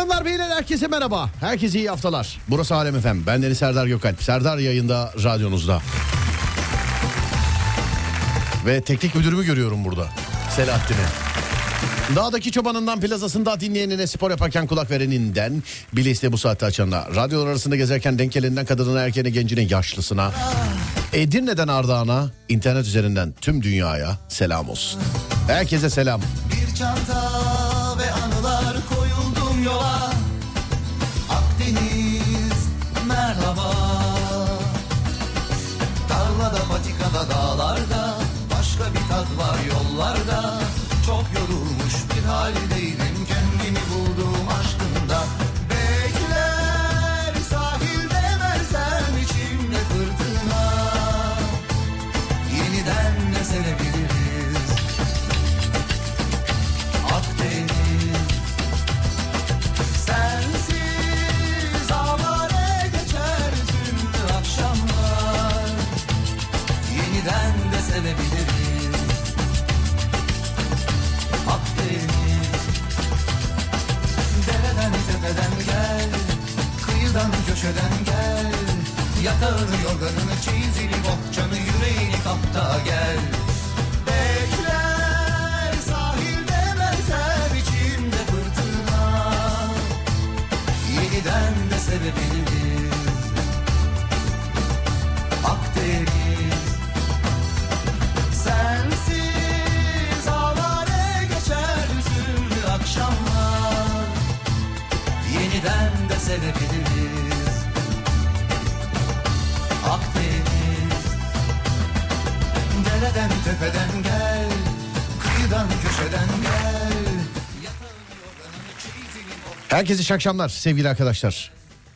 Hanımlar beyler herkese merhaba. Herkese iyi haftalar. Burası Alem Efem. Ben Deniz Serdar Gökalp. Serdar yayında radyonuzda. Ve teknik müdürümü görüyorum burada. Selahattin'i. Dağdaki çobanından plazasında dinleyenine spor yaparken kulak vereninden biliste bu saatte açanına radyolar arasında gezerken denk geleninden kadınına erkeğine gencine yaşlısına Edirne'den Ardahan'a internet üzerinden tüm dünyaya selam olsun. Herkese selam. Bir çanta yola. Akdeniz merhaba. Tarlada patikada dağlarda Başka bir tat var yollarda. Çok yorulmuş bir haldeydim köşeden gel Yatağını yorganını çizili bohçanı yüreğini kapta gel. Bekler sahilde benzer içimde fırtına. Yeniden de sevebiliriz. Akdeniz. Sensiz avare geçer üzümlü akşamlar. Yeniden de sevebiliriz Dereden tepeden gel Kıyıdan köşeden gel Herkese iyi akşamlar sevgili arkadaşlar.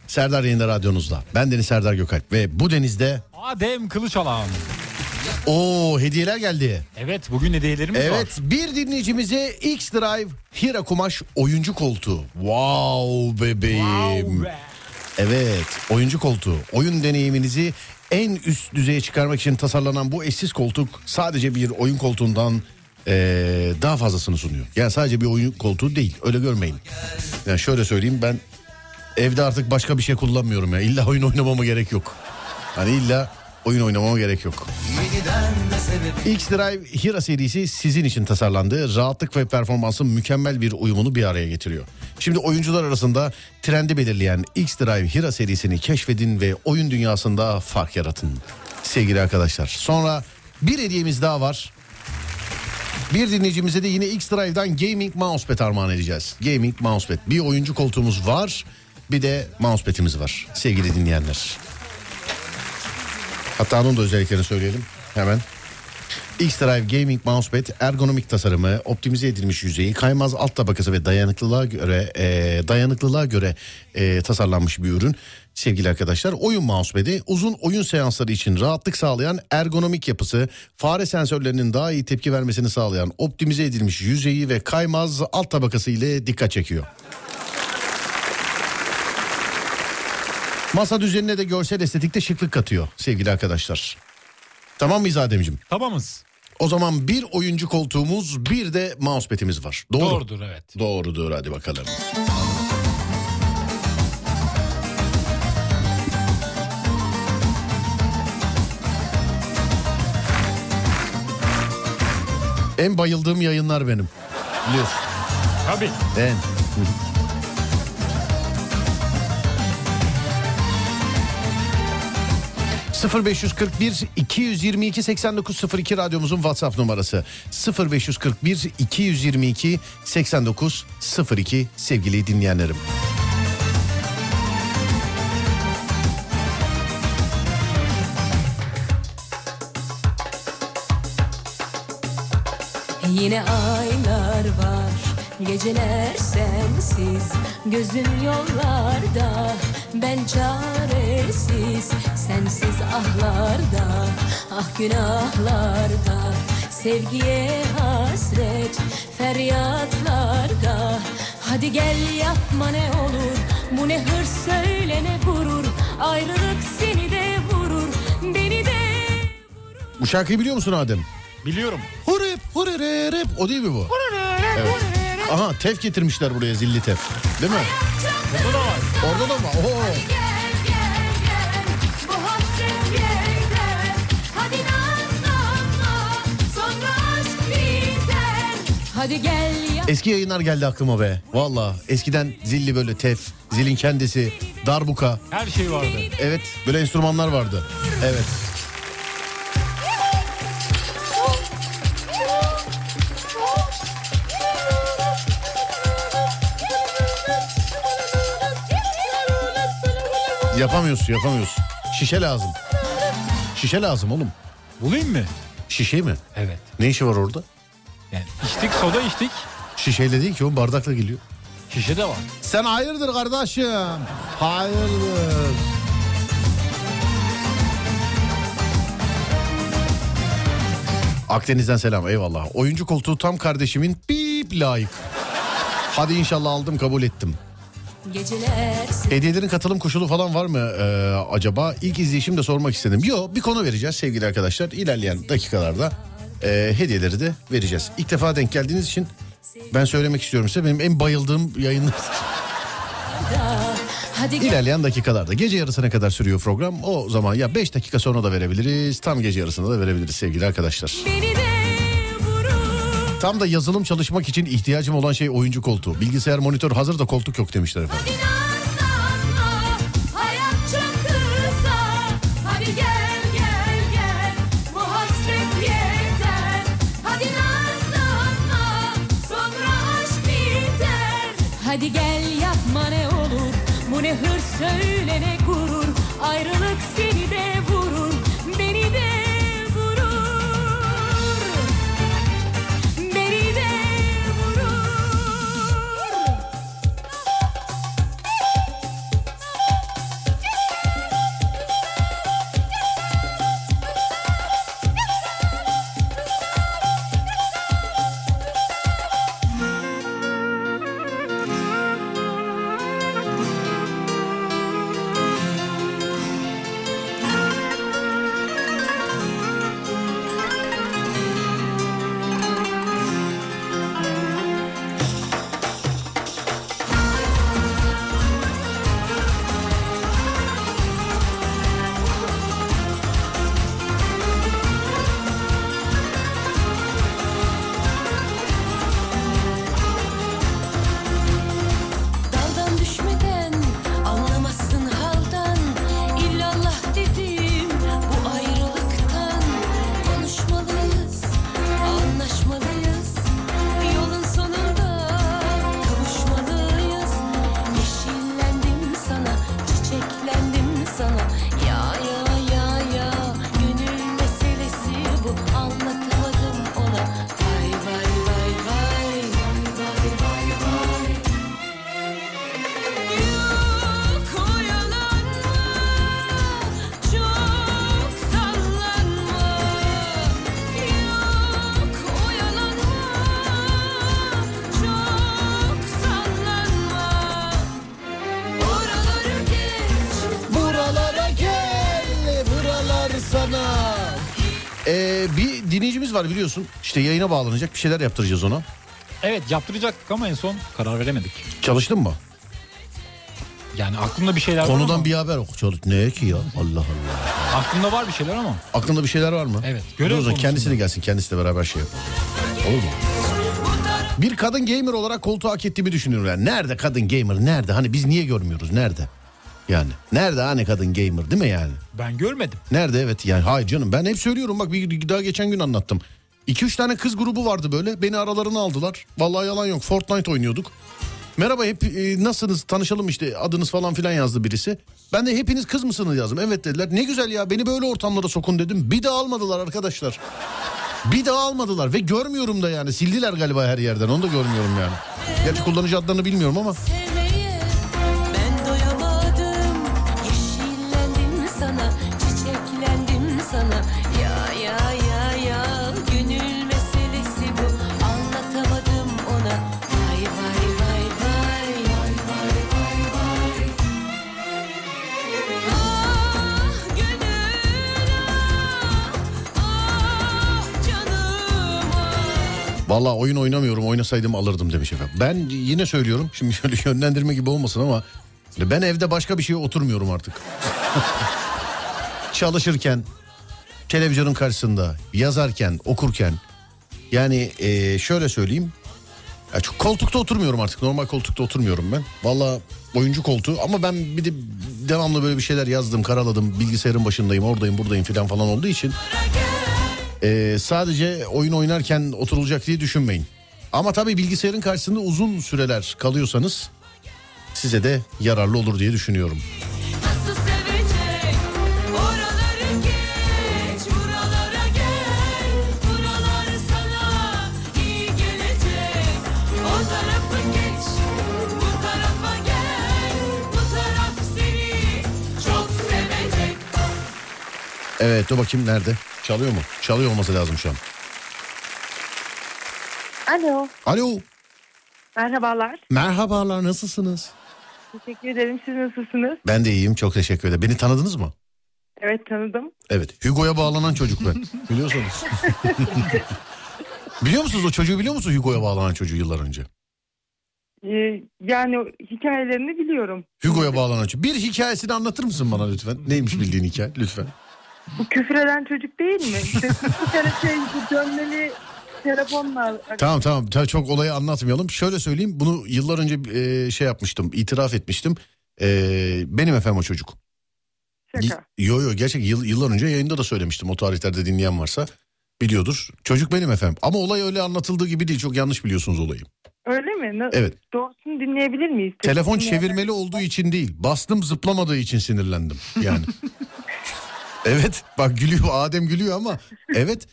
Serdar yayında radyonuzda. Ben Deniz Serdar Gökalp ve bu denizde Adem Kılıçalan. o hediyeler geldi. Evet bugün hediyelerimiz var. Evet bir dinleyicimize X Drive Hira Kumaş oyuncu koltuğu. Wow bebeğim. Wow be. Evet oyuncu koltuğu. Oyun deneyiminizi en üst düzeye çıkarmak için tasarlanan bu eşsiz koltuk sadece bir oyun koltuğundan eee, daha fazlasını sunuyor. Yani sadece bir oyun koltuğu değil öyle görmeyin. Yani şöyle söyleyeyim ben evde artık başka bir şey kullanmıyorum ya. İlla oyun oynamama gerek yok. Hani illa oyun oynamama gerek yok. X-Drive Hira serisi sizin için tasarlandı. Rahatlık ve performansın mükemmel bir uyumunu bir araya getiriyor. Şimdi oyuncular arasında trendi belirleyen X-Drive Hira serisini keşfedin ve oyun dünyasında fark yaratın. Sevgili arkadaşlar. Sonra bir hediyemiz daha var. Bir dinleyicimize de yine X-Drive'dan Gaming Mousepad armağan edeceğiz. Gaming Mousepad. Bir oyuncu koltuğumuz var. Bir de mousepad'imiz var sevgili dinleyenler. Hatta onun da özelliklerini söyleyelim hemen. X-Drive Gaming Mousepad ergonomik tasarımı, optimize edilmiş yüzeyi, kaymaz alt tabakası ve dayanıklılığa göre e, dayanıklılığa göre e, tasarlanmış bir ürün. Sevgili arkadaşlar oyun mousepad'i uzun oyun seansları için rahatlık sağlayan ergonomik yapısı, fare sensörlerinin daha iyi tepki vermesini sağlayan optimize edilmiş yüzeyi ve kaymaz alt tabakası ile dikkat çekiyor. Masa düzenine de görsel estetikte şıklık katıyor sevgili arkadaşlar. Tamam mıyız Ademciğim? Tamamız. O zaman bir oyuncu koltuğumuz bir de mousepad'imiz var. Doğru. Doğrudur evet. Doğrudur hadi bakalım. En bayıldığım yayınlar benim. Biliyorsun. Tabii. En. 0541 222 8902 radyomuzun WhatsApp numarası 0541 222 8902 sevgili dinleyenlerim. Yine aylar var Geceler sensiz Gözüm yollarda Ben çaresiz Sensiz ahlarda Ah günahlarda Sevgiye hasret Feryatlarda Hadi gel yapma ne olur Bu ne hırs söyle ne gurur Ayrılık seni de vurur Beni de Bu şarkıyı biliyor musun Adem? Biliyorum. Hurip hurip O değil mi bu? Evet. Aha tef getirmişler buraya zilli tef. Değil mi? Burada da var. Orada da mı? Oo. Hadi gel Eski yayınlar geldi aklıma be. Valla eskiden zilli böyle tef, zilin kendisi, darbuka. Her şey vardı. Evet böyle enstrümanlar vardı. Evet. Yapamıyorsun yapamıyorsun. Şişe lazım. Şişe lazım oğlum. Bulayım mı? Şişe mi? Evet. Ne işi var orada? Yani içtik soda içtik. Şişeyle değil ki o bardakla geliyor. Şişe de var. Sen hayırdır kardeşim? Hayırdır. Akdeniz'den selam eyvallah. Oyuncu koltuğu tam kardeşimin bip layık. Hadi inşallah aldım kabul ettim. Geceler Hediyelerin katılım koşulu falan var mı ee, acaba? İlk izleyişimde sormak istedim. Yok bir konu vereceğiz sevgili arkadaşlar. İlerleyen dakikalarda ee, hediyeleri de vereceğiz. İlk defa denk geldiğiniz için ben söylemek istiyorum size. Benim en bayıldığım yayınlar. İlerleyen dakikalarda gece yarısına kadar sürüyor program. O zaman ya 5 dakika sonra da verebiliriz. Tam gece yarısında da verebiliriz sevgili arkadaşlar. beni de Tam da yazılım çalışmak için ihtiyacım olan şey oyuncu koltuğu. Bilgisayar monitör hazır da koltuk yok demişler efendim. Hadi gel yapma ne olur bu ne hırs söyle bir dinleyicimiz var biliyorsun. İşte yayına bağlanacak bir şeyler yaptıracağız ona. Evet yaptıracaktık ama en son karar veremedik. Çalıştın mı? Yani aklımda bir şeyler var Konudan ama. bir haber oku. Çalış. Ne ki ya? Allah Allah. Aklımda var bir şeyler ama. Aklında bir şeyler var mı? Evet, Dur görev o zaman konusunda. kendisi de gelsin. Kendisi de beraber şey yapalım. Olur mu? Bir kadın gamer olarak koltuğu hak ettiğimi düşünüyorum. Yani nerede kadın gamer? Nerede? Hani biz niye görmüyoruz? Nerede? Yani nerede hani kadın gamer değil mi yani? Ben görmedim. Nerede evet yani hayır canım ben hep söylüyorum bak bir daha geçen gün anlattım. 2-3 tane kız grubu vardı böyle beni aralarına aldılar. Vallahi yalan yok Fortnite oynuyorduk. Merhaba hep e, nasılsınız tanışalım işte adınız falan filan yazdı birisi. Ben de hepiniz kız mısınız yazdım. Evet dediler ne güzel ya beni böyle ortamlara sokun dedim. Bir daha almadılar arkadaşlar. Bir daha almadılar ve görmüyorum da yani sildiler galiba her yerden onu da görmüyorum yani. Gerçi kullanıcı adlarını bilmiyorum ama. Vallahi oyun oynamıyorum oynasaydım alırdım demiş efendim. Ben yine söylüyorum şimdi şöyle yönlendirme gibi olmasın ama ben evde başka bir şeye oturmuyorum artık. Çalışırken, televizyonun karşısında, yazarken, okurken yani eee, şöyle söyleyeyim. Ya çok koltukta oturmuyorum artık. Normal koltukta oturmuyorum ben. Vallahi oyuncu koltuğu ama ben bir de devamlı böyle bir şeyler yazdım, karaladım. Bilgisayarın başındayım, oradayım, buradayım filan falan olduğu için ee, sadece oyun oynarken oturulacak diye düşünmeyin. Ama tabii bilgisayarın karşısında uzun süreler kalıyorsanız size de yararlı olur diye düşünüyorum. Evet dur bakayım nerede? Çalıyor mu? Çalıyor olması lazım şu an. Alo, Alo. merhabalar. Merhabalar nasılsınız? Teşekkür ederim. Siz nasılsınız? Ben de iyiyim çok teşekkür ederim. Beni tanıdınız mı? Evet tanıdım. Evet. Hugo'ya bağlanan çocuk ben. Biliyorsunuz. biliyor musunuz o çocuğu biliyor musunuz Hugo'ya bağlanan çocuğu yıllar önce? Ee, yani hikayelerini biliyorum. Hugo'ya bağlanan çocuk. Bir hikayesini anlatır mısın bana lütfen? Neymiş bildiğin hikaye lütfen. Bu küfür eden çocuk değil mi? İşte bir kere şey bu dönmeli telefonla. Tamam tamam Ta- çok olayı anlatmayalım. Şöyle söyleyeyim bunu yıllar önce e, şey yapmıştım itiraf etmiştim. E, benim efendim o çocuk. Şaka. Y- Yo yo gerçek yıl, yıllar önce yayında da söylemiştim o tarihlerde dinleyen varsa biliyordur. Çocuk benim efendim ama olay öyle anlatıldığı gibi değil çok yanlış biliyorsunuz olayı. Öyle mi? Na- Evet Doğrusunu dinleyebilir miyiz? telefon çevirmeli olduğu için değil bastım zıplamadığı için sinirlendim yani. evet bak gülüyor Adem gülüyor ama evet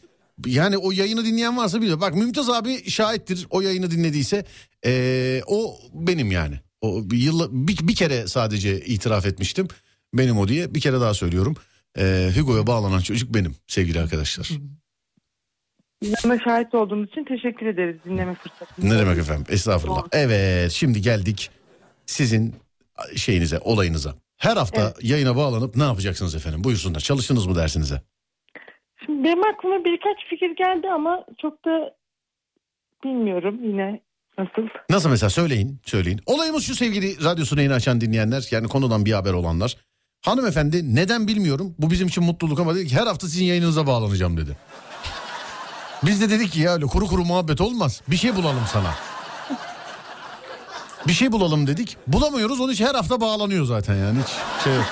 yani o yayını dinleyen varsa biliyor. Bak Mümtaz abi şahittir o yayını dinlediyse ee, o benim yani. O bir, yılla, bir, bir kere sadece itiraf etmiştim benim o diye bir kere daha söylüyorum. Ee, Hugo'ya bağlanan çocuk benim sevgili arkadaşlar. Bana şahit olduğunuz için teşekkür ederiz dinleme fırsatını. Ne demek efendim estağfurullah. Doğru. Evet şimdi geldik sizin şeyinize olayınıza. Her hafta Evet. yayına bağlanıp ne yapacaksınız efendim? Buyursunlar. Çalıştınız mı dersinize? Şimdi benim aklıma birkaç fikir geldi ama çok da bilmiyorum yine nasıl. Nasıl mesela söyleyin, söyleyin. Olayımız şu sevgili radyosunu yeni açan dinleyenler, yani konudan bir haber olanlar. Hanımefendi neden bilmiyorum. Bu bizim için mutluluk ama dedi ki her hafta sizin yayınınıza bağlanacağım dedi. Biz de dedik ki ya öyle kuru kuru muhabbet olmaz. Bir şey bulalım sana. Bir şey bulalım dedik. Bulamıyoruz onun için her hafta bağlanıyor zaten yani hiç şey yok.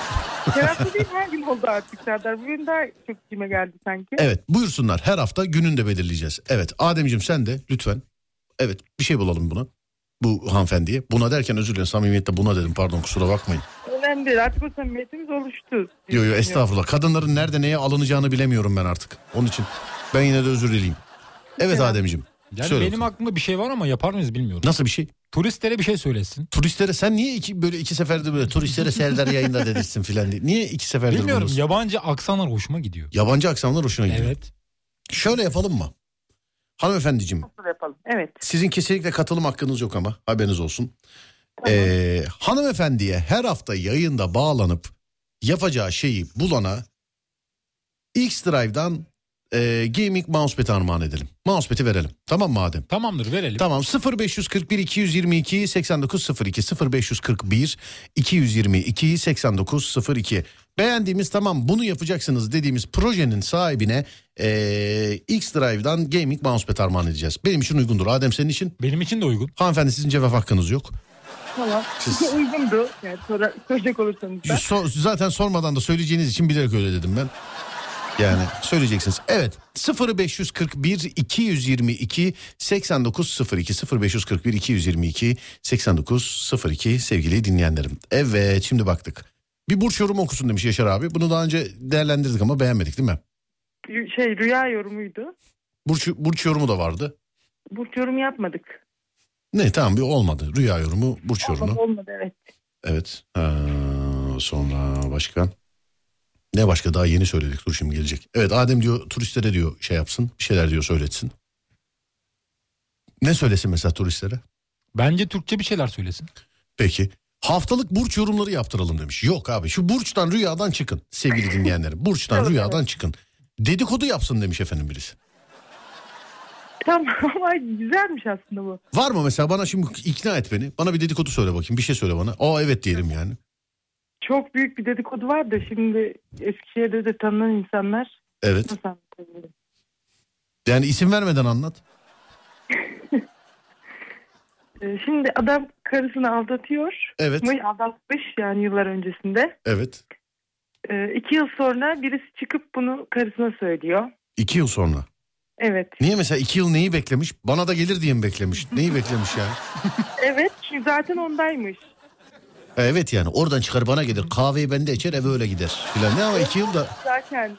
Terapi değil her gün oldu artık Serdar. Bugün daha çok kime geldi sanki. Evet buyursunlar her hafta gününü de belirleyeceğiz. Evet Ademciğim sen de lütfen. Evet bir şey bulalım buna. Bu hanımefendiye. Buna derken özür dilerim samimiyetle buna dedim pardon kusura bakmayın. Önemli değil artık o samimiyetimiz oluştu. diye Yo yo düşünüyorum. estağfurullah. Kadınların nerede neye alınacağını bilemiyorum ben artık. Onun için ben yine de özür dileyeyim. Evet Tamam. Ademciğim. Yani söyle benim bakalım. aklımda bir şey var ama yapar mıyız bilmiyorum. Nasıl bir şey? Turistlere bir şey söylesin. Turistlere sen niye iki böyle iki seferde böyle turistlere Serdar yayında dedirsin filan diye. Niye iki seferdir Bilmiyorum bunu- yabancı aksanlar hoşuma gidiyor. Yabancı aksanlar hoşuna gidiyor. Evet. Şöyle yapalım mı? Hanımefendiciğim Nasıl yapalım? Evet. sizin kesinlikle katılım hakkınız yok ama haberiniz olsun. Tamam. Ee, hanımefendiye her hafta yayında bağlanıp yapacağı şeyi bulana X-Drive'dan e, gaming mousepad armağan edelim. Mousepad'i verelim. Tamam mı Adem? Tamamdır verelim. Tamam 0541 222 8902 0541 222 8902 beğendiğimiz tamam bunu yapacaksınız dediğimiz projenin sahibine e, X-Drive'dan gaming mousepad armağan edeceğiz. Benim için uygundur. Adem senin için? Benim için de uygun. Hanımefendi sizin cevap hakkınız yok. Tamam. Siz- Uygundu. Yani sonra söyleyecek olursanız da. So- zaten sormadan da söyleyeceğiniz için bilerek öyle dedim ben. Yani söyleyeceksiniz. Evet 0541 222 8902 0541 222 8902 sevgili dinleyenlerim. Evet şimdi baktık. Bir burç yorumu okusun demiş Yaşar abi. Bunu daha önce değerlendirdik ama beğenmedik değil mi? Şey rüya yorumuydu. Burç, burç yorumu da vardı. Burç yorum yapmadık. Ne tamam bir olmadı. Rüya yorumu, burç yorumu. Olmadı, olmadı evet. Evet. Ha, sonra başka. Ne başka daha yeni söyledik. Dur şimdi gelecek. Evet Adem diyor turistlere diyor şey yapsın. Bir şeyler diyor söyletsin. Ne söylesin mesela turistlere? Bence Türkçe bir şeyler söylesin. Peki. Haftalık burç yorumları yaptıralım demiş. Yok abi şu burçtan rüyadan çıkın sevgili dinleyenlerim. Burçtan Evet, rüyadan çıkın. Dedikodu yapsın demiş efendim birisi. Tamam ama güzelmiş aslında bu. Var mı mesela bana şimdi ikna et beni. Bana bir dedikodu söyle bakayım. Bir şey söyle bana. Aa evet diyelim yani. Çok büyük bir dedikodu var da şimdi Eskişehir'de de tanınan insanlar Evet. nasıl anlatabilirim? Yani isim vermeden anlat. Ee, Şimdi adam karısını aldatıyor. Evet. Aldatmış yani yıllar öncesinde. Evet. Ee, iki yıl sonra birisi çıkıp bunu karısına söylüyor. İki yıl sonra. Evet. Niye mesela iki yıl neyi beklemiş? Bana da gelir diye mi beklemiş? Neyi beklemiş yani? Evet çünkü zaten ondaymış. Evet yani oradan çıkar bana gelir. Kahveyi bende içer eve öyle gider. Filan. Ne ama iki yılda Zaten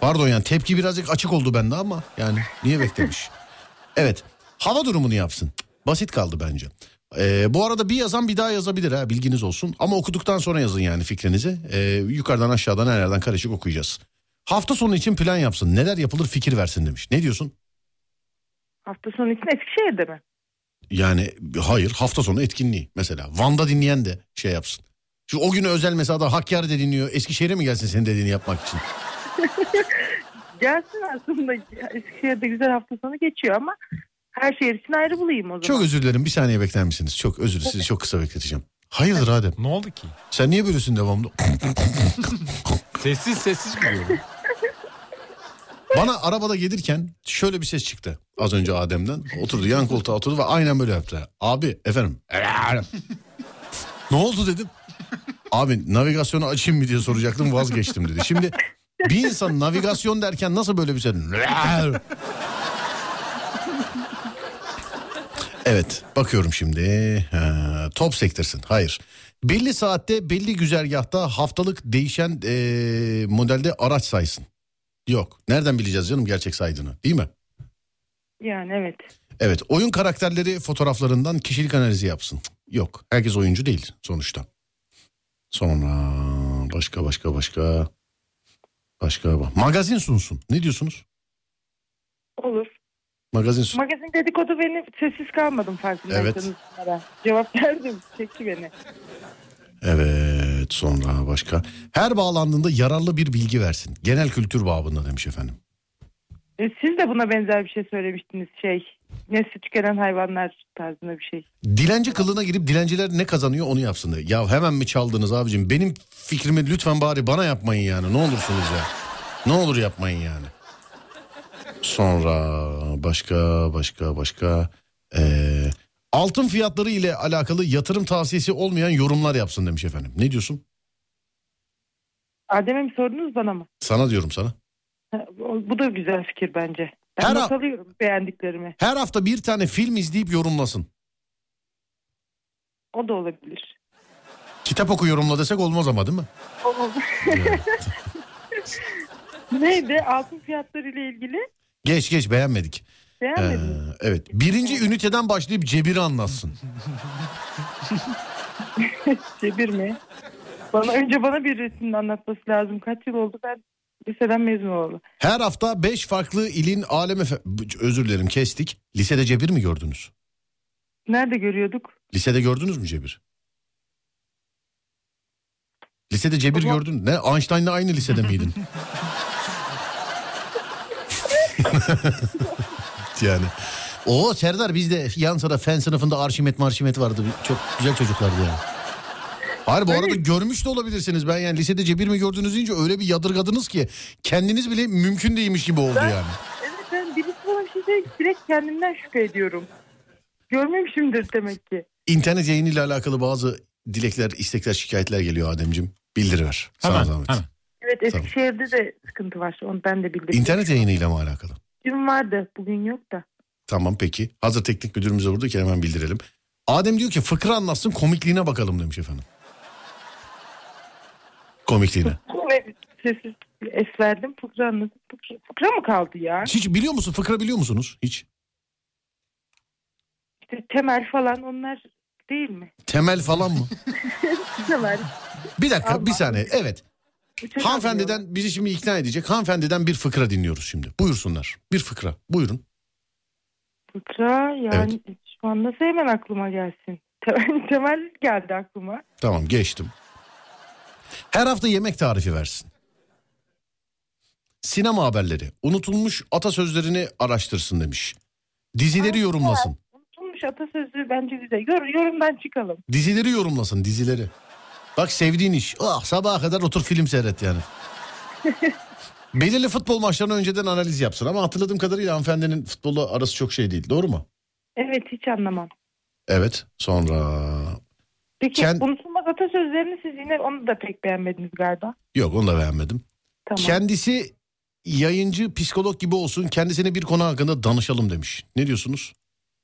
Pardon yani tepki birazcık açık oldu bende ama yani niye beklemiş? Evet hava durumunu yapsın. Basit kaldı bence. Ee, bu arada bir yazan bir daha yazabilir ha bilginiz olsun. Ama okuduktan sonra yazın yani fikrinizi. Ee, yukarıdan aşağıdan her yerden karışık okuyacağız. Hafta sonu için plan yapsın. Neler yapılır fikir versin demiş. Ne diyorsun? hafta sonu için Eskişehir'de mi? Yani hayır hafta sonu etkinliği mesela. Van'da dinleyen de şey yapsın. Şu o günü özel mesela da Hakkari'de dinliyor. Eskişehir'e mi gelsin senin dediğini yapmak için? Gelsin aslında Eskişehir'de güzel hafta sonu geçiyor ama her şehir için ayrı bulayım o zaman. Çok özür dilerim bir saniye bekler misiniz? Çok özür sizi çok kısa bekleteceğim. Hayırdır Adem? Ne oldu ki? Sen niye böylesin devamlı? Sessiz sessiz gülüyorum. Bana arabada gelirken şöyle bir ses çıktı. Az önce Adem'den. Oturdu yan koltuğa oturdu ve aynen böyle yaptı. Abi efendim. ne oldu dedim. Abi navigasyonu açayım mı diye soracaktım vazgeçtim dedi. Şimdi bir insan navigasyon derken nasıl böyle bir şey? Evet bakıyorum şimdi. Ha, top sektirsin. Hayır. Belli saatte belli güzergahta haftalık değişen eee, modelde araç saysın. Yok. Nereden bileceğiz canım gerçek saydığını değil mi? Yani evet. Evet oyun karakterleri fotoğraflarından kişilik analizi yapsın. Yok herkes oyuncu değil sonuçta. Sonra başka başka başka başka magazin sunsun. Ne diyorsunuz? Olur. Magazin sun. Magazin dedikodu beni sessiz kalmadım farkındaysanız. bunlara. Cevap verdim. Çekti beni. Evet sonra başka. Her bağlandığında yararlı bir bilgi versin. Genel kültür babında demiş efendim. E, siz de buna benzer bir şey söylemiştiniz. Şey nesli tükenen hayvanlar tarzında bir şey. Dilenci kılığına girip dilenciler ne kazanıyor onu yapsın de. Ya hemen mi çaldınız abicim? Benim fikrimi lütfen bari bana yapmayın yani. Ne olursunuz ya. Ne olur yapmayın yani. Sonra başka başka başka. Ee, altın fiyatları ile alakalı yatırım tavsiyesi olmayan yorumlar yapsın demiş efendim. Ne diyorsun? Adem'e mi sordunuz bana mı? Sana diyorum sana. Ha, Bu da güzel fikir bence. Ben Her not ha- alıyorum beğendiklerimi. Her hafta bir tane film izleyip yorumlasın. O da olabilir. Kitap oku yorumla desek olmaz ama değil mi? Neydi? Altın fiyatları ile ilgili Geç geç beğenmedik. Ee, beğenmedim. evet. Birinci üniteden başlayıp cebiri anlatsın. Cebir mi? Bana önce bana bir resimini anlatması lazım. Kaç yıl oldu ben liseden mezun oldum. Her hafta 5 farklı ilin alem efe... Özür dilerim kestik. Lisede cebir mi gördünüz? Nerede görüyorduk? Lisede gördünüz mü cebir? Lisede cebir Ama- gördün. Ne? Einstein'la aynı lisede miydin? yani. O Serdar bizde yan sıra fen sınıfında arşimet marşimet vardı. Çok güzel çocuklardı yani. Hayır bu arada görmüş de olabilirsiniz. Ben yani lisede cebir mi gördünüz deyince öyle bir yadırgadınız ki kendiniz bile mümkün değilmiş gibi oldu Ben- yani. Evet ben birisi bana bir şey direkt kendimden şüphe ediyorum. Görmemişimdir demek ki. İnternet yayınıyla alakalı bazı dilekler, istekler, şikayetler geliyor Ademcim. Bildiriver. Sana Hemen, zahmet. hemen. Evet Eskişehir'de de sıkıntı var. Onu ben de bildim. İnternet yayınıyla mı alakalı? Dün vardı bugün yok da. Tamam peki. Hazır teknik müdürümüze vurdu ki hemen bildirelim. Adem diyor ki fıkra anlatsın komikliğine bakalım demiş efendim. Komikliğine. Ve sessiz es verdim. Fıkra anladım. Fıkra, fıkra mı kaldı ya? Hiç biliyor musun? Fıkra biliyor musunuz? Hiç. İşte temel falan onlar değil mi? Temel falan mı? Temel. Bir dakika Allah. bir saniye. Evet. Hanımefendiden bizi şimdi ikna edecek. Hanımefendiden bir fıkra dinliyoruz şimdi. Buyursunlar. Bir fıkra. Buyurun. Fıkra yani şu an nasıl hemen aklıma gelsin? Temel, temel geldi aklıma. Tamam geçtim. Her hafta yemek tarifi versin. Sinema haberleri. Unutulmuş atasözlerini araştırsın demiş. Dizileri yorumlasın. Unutulmuş atasözü bence güzel. Yor, yorumdan çıkalım. Dizileri yorumlasın dizileri. Bak sevdiğin iş. Ah sabaha kadar otur film seyret yani. Belirli futbol maçlarını önceden analiz yapsın ama hatırladığım kadarıyla hanımefendinin futbolu arası çok şey değil. Doğru mu? Evet hiç anlamam. Evet. Sonra Peki Kend- unutulmaz atasözlerini siz yine onu da pek beğenmediniz galiba. yok onu da beğenmedim. Tamam. Kendisi yayıncı, psikolog gibi olsun. Kendisine bir konu hakkında danışalım demiş. Ne diyorsunuz?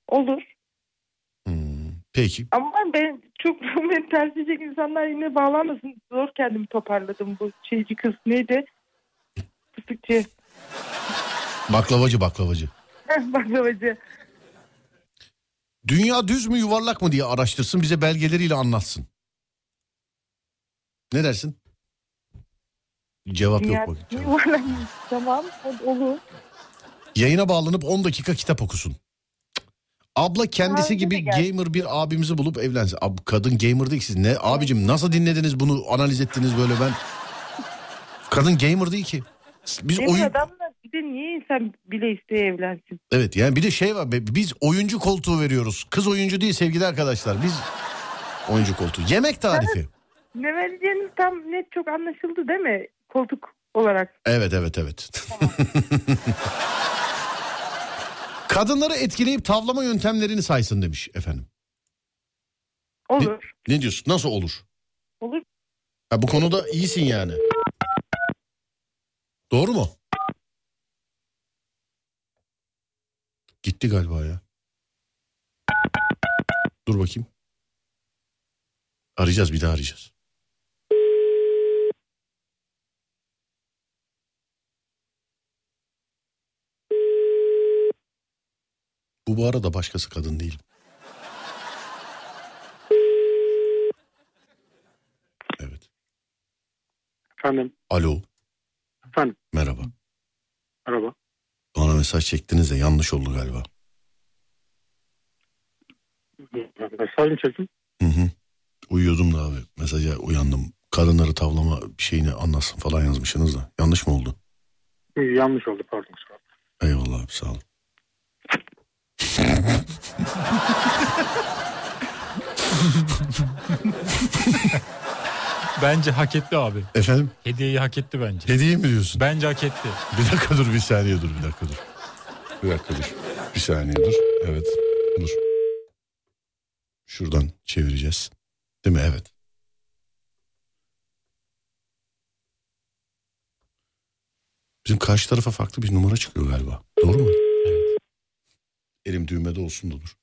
Olur. Hmm, peki. Ama ben çok beni ters edecek insanlar yine bağlanmasın. Zor kendimi toparladım bu şeyci kız. Neydi? Fıstıkçı. Baklavacı baklavacı. Baklavacı. Dünya düz mü yuvarlak mı diye araştırsın bize belgeleriyle anlatsın. Ne dersin? Cevap Dünya yok cevap. yuvarlak. Tamam olur. Yayına bağlanıp 10 dakika kitap okusun. Abla kendisi Daha gibi gamer bir abimizi bulup evlensin. Ab, kadın gamer değil siz. Ne abicim nasıl dinlediniz bunu analiz ettiniz böyle ben. Kadın gamer değil ki. Biz Benim oyun adamla bir de niye insan bile isteye evlensin? Evet yani bir de şey var biz oyuncu koltuğu veriyoruz. Kız oyuncu değil sevgili arkadaşlar. Biz oyuncu koltuğu. Yemek tarifi. Ne vereceğiniz tam net çok anlaşıldı değil mi? Koltuk olarak. Evet evet evet. Kadınları etkileyip tavlama yöntemlerini saysın demiş efendim. Olur. Ne diyorsun? Nasıl olur? Olur. Ha, bu konuda iyisin yani. Doğru mu? Gitti galiba ya. Dur bakayım. Arayacağız bir daha arayacağız. Bu bu arada başkası kadın değil. Evet. Efendim, Alo. efendim, Merhaba. merhaba. Bana mesaj çektiniz de yanlış oldu galiba. Mesaj mı çektim? Hı hı. Uyuyordum da abi. Mesaja uyandım. Kadınları tavlama şeyini anlatsın falan yazmışsınız da. Yanlış mı oldu? Yanlış oldu pardon. Eyvallah abi sağ olun. Bence hak etti abi. Efendim Hediyeyi hak etti bence. hediye mi diyorsun? Bence hak etti. Bir dakika dur bir saniye dur bir dakika dur. Bir dakika dur. Bir saniye dur. Evet dur. Şuradan çevireceğiz. Değil mi? Evet. Bizim karşı tarafa farklı bir numara çıkıyor galiba. Doğru mu? Elim düğmede olsun da dur.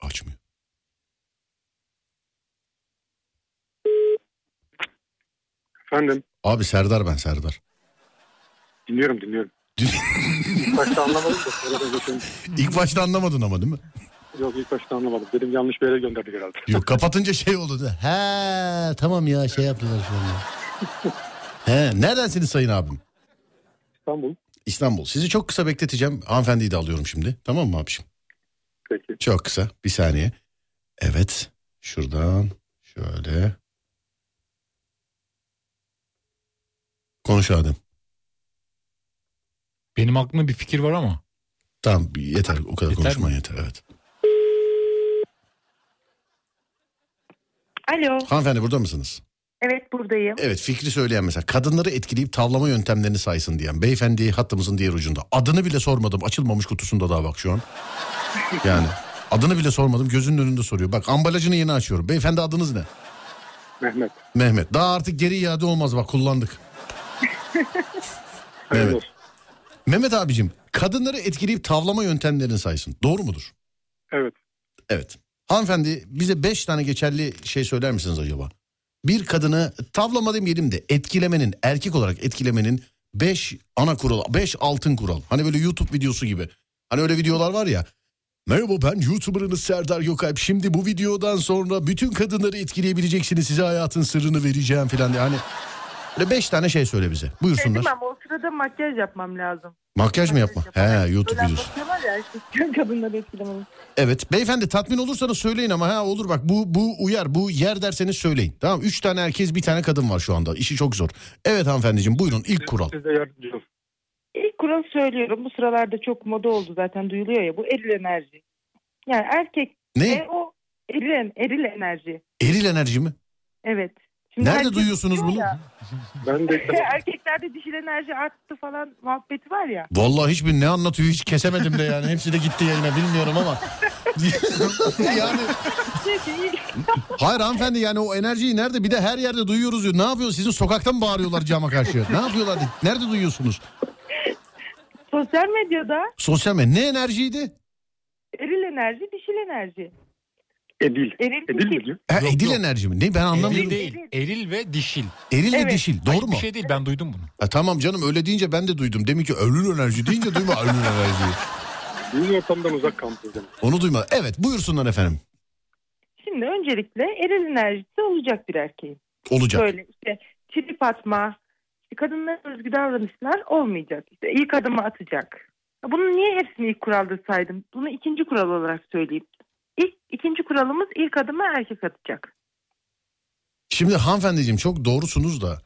Açmıyor. Efendim, Abi Serdar ben Serdar. dinliyorum dinliyorum. İlk başta anlamadım da. İlk başta anlamadın ama değil mi? Yok ilk başta anlamadım. Dedim yanlış bir yere gönderdik herhalde. Yok kapatınca şey oldu. da, He tamam ya şey yaptılar şu an. He neredensiniz sayın abim? İstanbul. İstanbul. Sizi çok kısa bekleteceğim. Hanımefendiyi de alıyorum şimdi. Tamam mı abiciğim? Peki. Çok kısa. Bir saniye. Evet. Şuradan şöyle. Konuş Adem. Benim aklımda bir fikir var ama. Tamam yeter. O kadar Yeter konuşman mi? yeter. Evet. Alo. Hanımefendi burada mısınız? Evet buradayım. Evet fikri söyleyen mesela kadınları etkileyip tavlama yöntemlerini saysın diyen beyefendi hattımızın diğer ucunda. Adını bile sormadım açılmamış kutusunda daha bak şu an. Yani adını bile sormadım gözünün önünde soruyor. Bak ambalajını yeni açıyorum. Beyefendi adınız ne? Mehmet. Mehmet. Daha artık geri iade olmaz bak kullandık. Olsun. Mehmet abicim kadınları etkileyip tavlama yöntemlerini saysın. Doğru mudur? Evet. Evet. Hanımefendi bize beş tane geçerli şey söyler misiniz acaba? Bir kadını tavlama demeyelim de etkilemenin erkek olarak etkilemenin beş ana kural, beş altın kural. Hani böyle YouTube videosu gibi. Hani öyle videolar var ya. Merhaba ben YouTuber'ınız Serdar Gökalp. Şimdi bu videodan sonra bütün kadınları etkileyebileceksiniz. Size hayatın sırrını vereceğim falan diye. Hani böyle beş tane şey söyle bize. Buyursunlar. Ama o sırada makyaj yapmam lazım. Makyaj mı yapma? He YouTube videosu. ya işte kadınları etkilemeli. Evet beyefendi tatmin olursanız söyleyin ama ha olur bak bu bu uyar bu yer derseniz söyleyin. Tamam üç tane erkek bir tane kadın var şu anda işi çok zor. Evet hanımefendiciğim buyurun ilk kural. Siz de yardımcı olun. İlk kural söylüyorum. Bu sıralarda çok moda oldu zaten duyuluyor ya. Bu eril enerji. Yani erkek Ne? e, o eril, eril enerji. Eril enerji mi? Evet. Şimdi Nerede herkes duyuyorsunuz diyor bunu? ya, Ben de erkeklerde dişil enerji arttı falan muhabbeti var ya. Vallahi hiçbir ne anlatıyor hiç kesemedim de yani. Hepsi de gitti yayına bilmiyorum ama. yani hayır hanımefendi yani o enerjiyi nerede bir de her yerde duyuyoruz diyor. Ne yapıyor sizin sokakta mı bağırıyorlar cama karşı? Ne yapıyorlar? Nerede duyuyorsunuz? Sosyal medyada Sosyal medya ne enerjiydi? eril enerji, dişil enerji. Edil. Eril, Edil mi diyor? Ha, edil yok. enerji mi? Ne ben anlamıyorum. Eril değil. Eril ve dişil. Eril ve Evet. dişil Hayır, doğru mu? Bir şey değil ben duydum bunu. Ha, tamam canım öyle deyince ben de duydum. Demin ki ölür enerji deyince duyma ölür enerjiyi. Düğün ortamından uzak kalmışız demek. Onu duyma. Evet buyursunlar efendim. Şimdi öncelikle eril enerjisi olacak bir erkeğin. Olacak. Böyle işte trip atma, işte kadınlara özgü davranışlar olmayacak. İşte ilk adımı atacak. Bunun niye hepsini ilk kuralda saydım? Bunu ikinci kural olarak söyleyeyim. İlk, ikinci kuralımız ilk adımı erkek atacak. Şimdi hanımefendiciğim çok doğrusunuz da